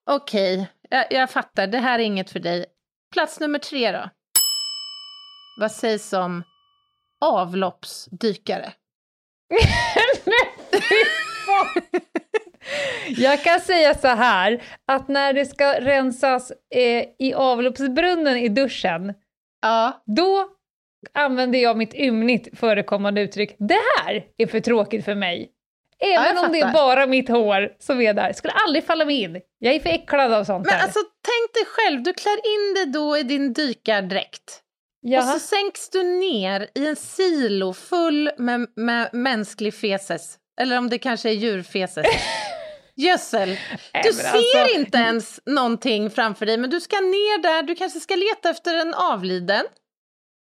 Okej, jag, jag fattar. Det här är inget för dig. Plats nummer tre då. Vad sägs om avloppsdykare? *laughs* Jag kan säga så här, att när det ska rensas eh, i avloppsbrunnen i duschen, Ja, då använder jag mitt ymnigt förekommande uttryck “det här är för tråkigt för mig”. Även om det är bara mitt hår som är där, skulle aldrig falla mig in. Jag är för äcklad av sånt men där. alltså tänk dig själv, du klär in dig då i din dykardräkt. Och Jaha. så sänks du ner i en silo full med, med mänsklig feses. Eller om det kanske är djurfeses. *laughs* Gödsel. Du ser alltså- inte ens någonting framför dig, men du ska ner där, du kanske ska leta efter en avliden.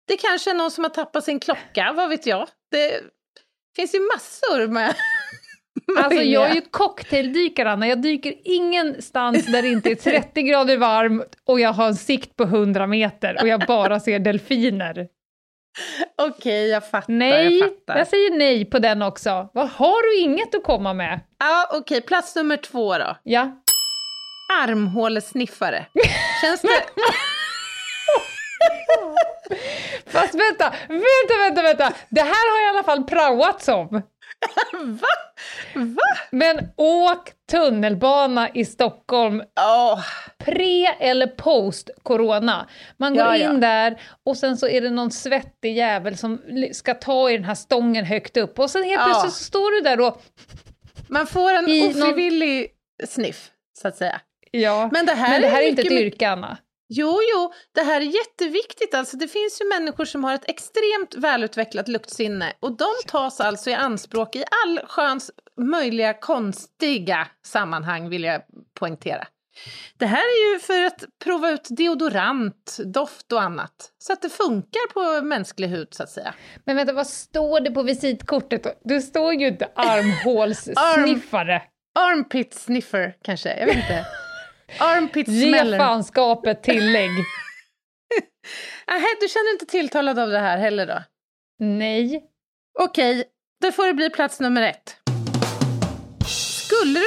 Det kanske är någon som har tappat sin klocka, vad vet jag. Det finns ju massor med... *laughs* Alltså jag är ju cocktaildykare Anna, jag dyker ingenstans där det inte är 30 grader varmt och jag har en sikt på 100 meter och jag bara ser delfiner. Okej, jag fattar. Nej, jag fattar. jag säger nej på den också. Vad har du inget att komma med? Ja, okej, plats nummer två då. Ja. Armhålesniffare. Känns det... *laughs* Fast vänta, vänta, vänta, vänta! Det här har i alla fall praoats om. Va? Va? Men åk tunnelbana i Stockholm Åh, pre eller post corona. Man går Ja, in ja. där och sen så är det någon svettig jävel som ska ta i den här stången högt upp och sen helt Ja. plötsligt så står du där och man får en I någon- ofrivillig sniff, så att säga. ja, Men det här, men det här är inte mycket, ett yrke Anna. Jo, jo, det här är jätteviktigt. Alltså, det finns ju människor som har ett extremt välutvecklat luktsinne och de tas alltså i anspråk i all sköns möjliga konstiga sammanhang, vill jag poängtera. Det här är ju för att prova ut deodorant, doft och annat, så att det funkar på mänsklig hud, så att säga. Men vänta, vad står det på visitkortet? Det står ju inte armhålssniffare. Armpit sniffer, kanske, jag vet inte. *laughs* Armpit Ge smeller. fanskapet tillägg. *laughs* Nähä, du känner inte tilltalad av det här heller då? Nej. Okej, då får det bli plats nummer ett. Skulle du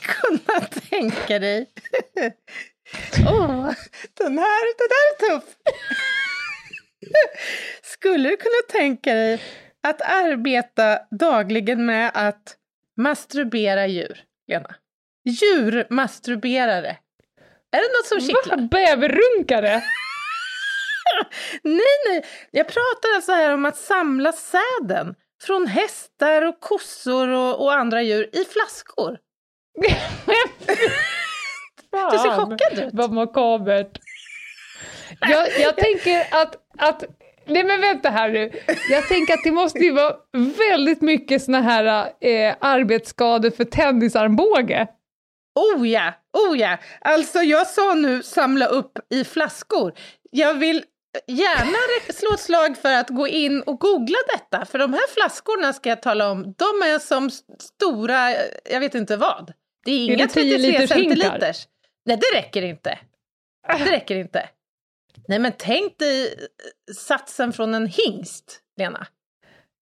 *laughs* kunna tänka dig... *laughs* Åh, den här, den här är tuff! Skulle du kunna tänka dig att arbeta dagligen med att masturbera djur, Lena? Djurmasturberare. Är det något som kittlar? Va? Bäverrunkare? *laughs* Nej, nej. Jag pratar alltså här om att samla säden från hästar och kossor och, och andra djur i flaskor. *laughs* Du ser chockad ut. Vad makabert. Jag, jag tänker att, att... Nej men vänta här nu. Jag tänker att det måste ju vara väldigt mycket såna här eh, arbetsskador för tennisarmbåge. Oh ja, oh ja. Alltså jag sa nu samla upp i flaskor. Jag vill gärna re- slå ett slag för att gå in och googla detta. För de här flaskorna ska jag tala om, de är som stora, eh, jag vet inte vad. Det är Är inga det 10 33 liters hinkar? centiliters. Nej, det räcker inte. Det räcker inte. Nej, men tänk dig eh, satsen från en hingst, Lena.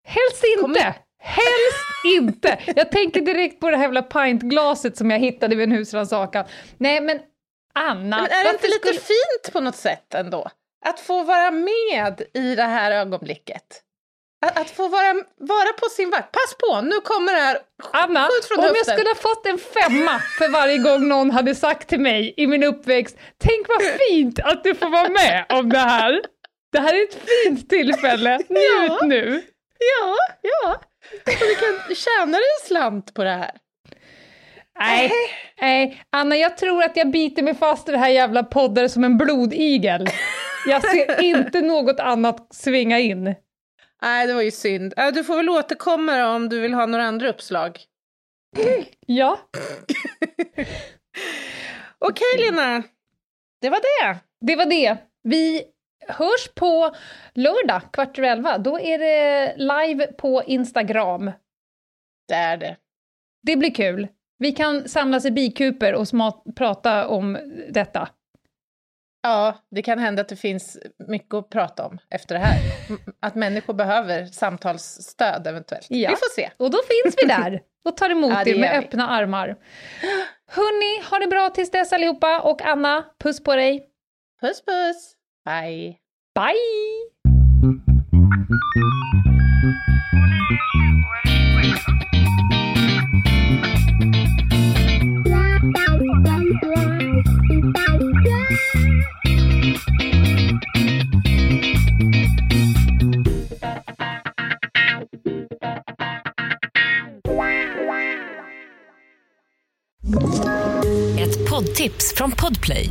Helst inte! Helst inte! Jag tänker direkt på det här jävla pintglaset som jag hittade vid en husrannsakan. Nej men Anna, Men är det inte lite skulle- fint på något sätt ändå? Att få vara med i det här ögonblicket. Att, att få vara, vara på sin vakt. Pass på, nu kommer det här. Anna, om jag höften. skulle ha fått en femma för varje gång någon hade sagt till mig i min uppväxt, tänk vad fint att du får vara med om det här. Det här är ett fint tillfälle, njut Ja. nu. Ja, ja. Och du kan tjäna dig en slant på det här. Nej, nej, Anna, jag tror att jag biter mig fast i det här jävla podden som en blodigel. Jag ser *laughs* inte något annat svinga in. Nej, det var ju synd. Äh, Du får väl återkomma om du vill ha några andra uppslag. Ja, *laughs* Okej, Lina. Det var det. det var det. Vi hörs på lördag, kvart över elva. Då är det live på Instagram. Det är det. Det blir kul. Vi kan samlas i bikuper och prata om detta. Ja, det kan hända att det finns mycket att prata om efter det här. Att människor behöver samtalsstöd eventuellt. Ja. Vi får se. Och då finns vi där och tar emot *laughs* Ja, er med vi. öppna armar. Hörni, ha det bra tills dess allihopa. Och Anna, puss på dig. Puss puss. Bye. Bye! Ett poddtips från Podplay.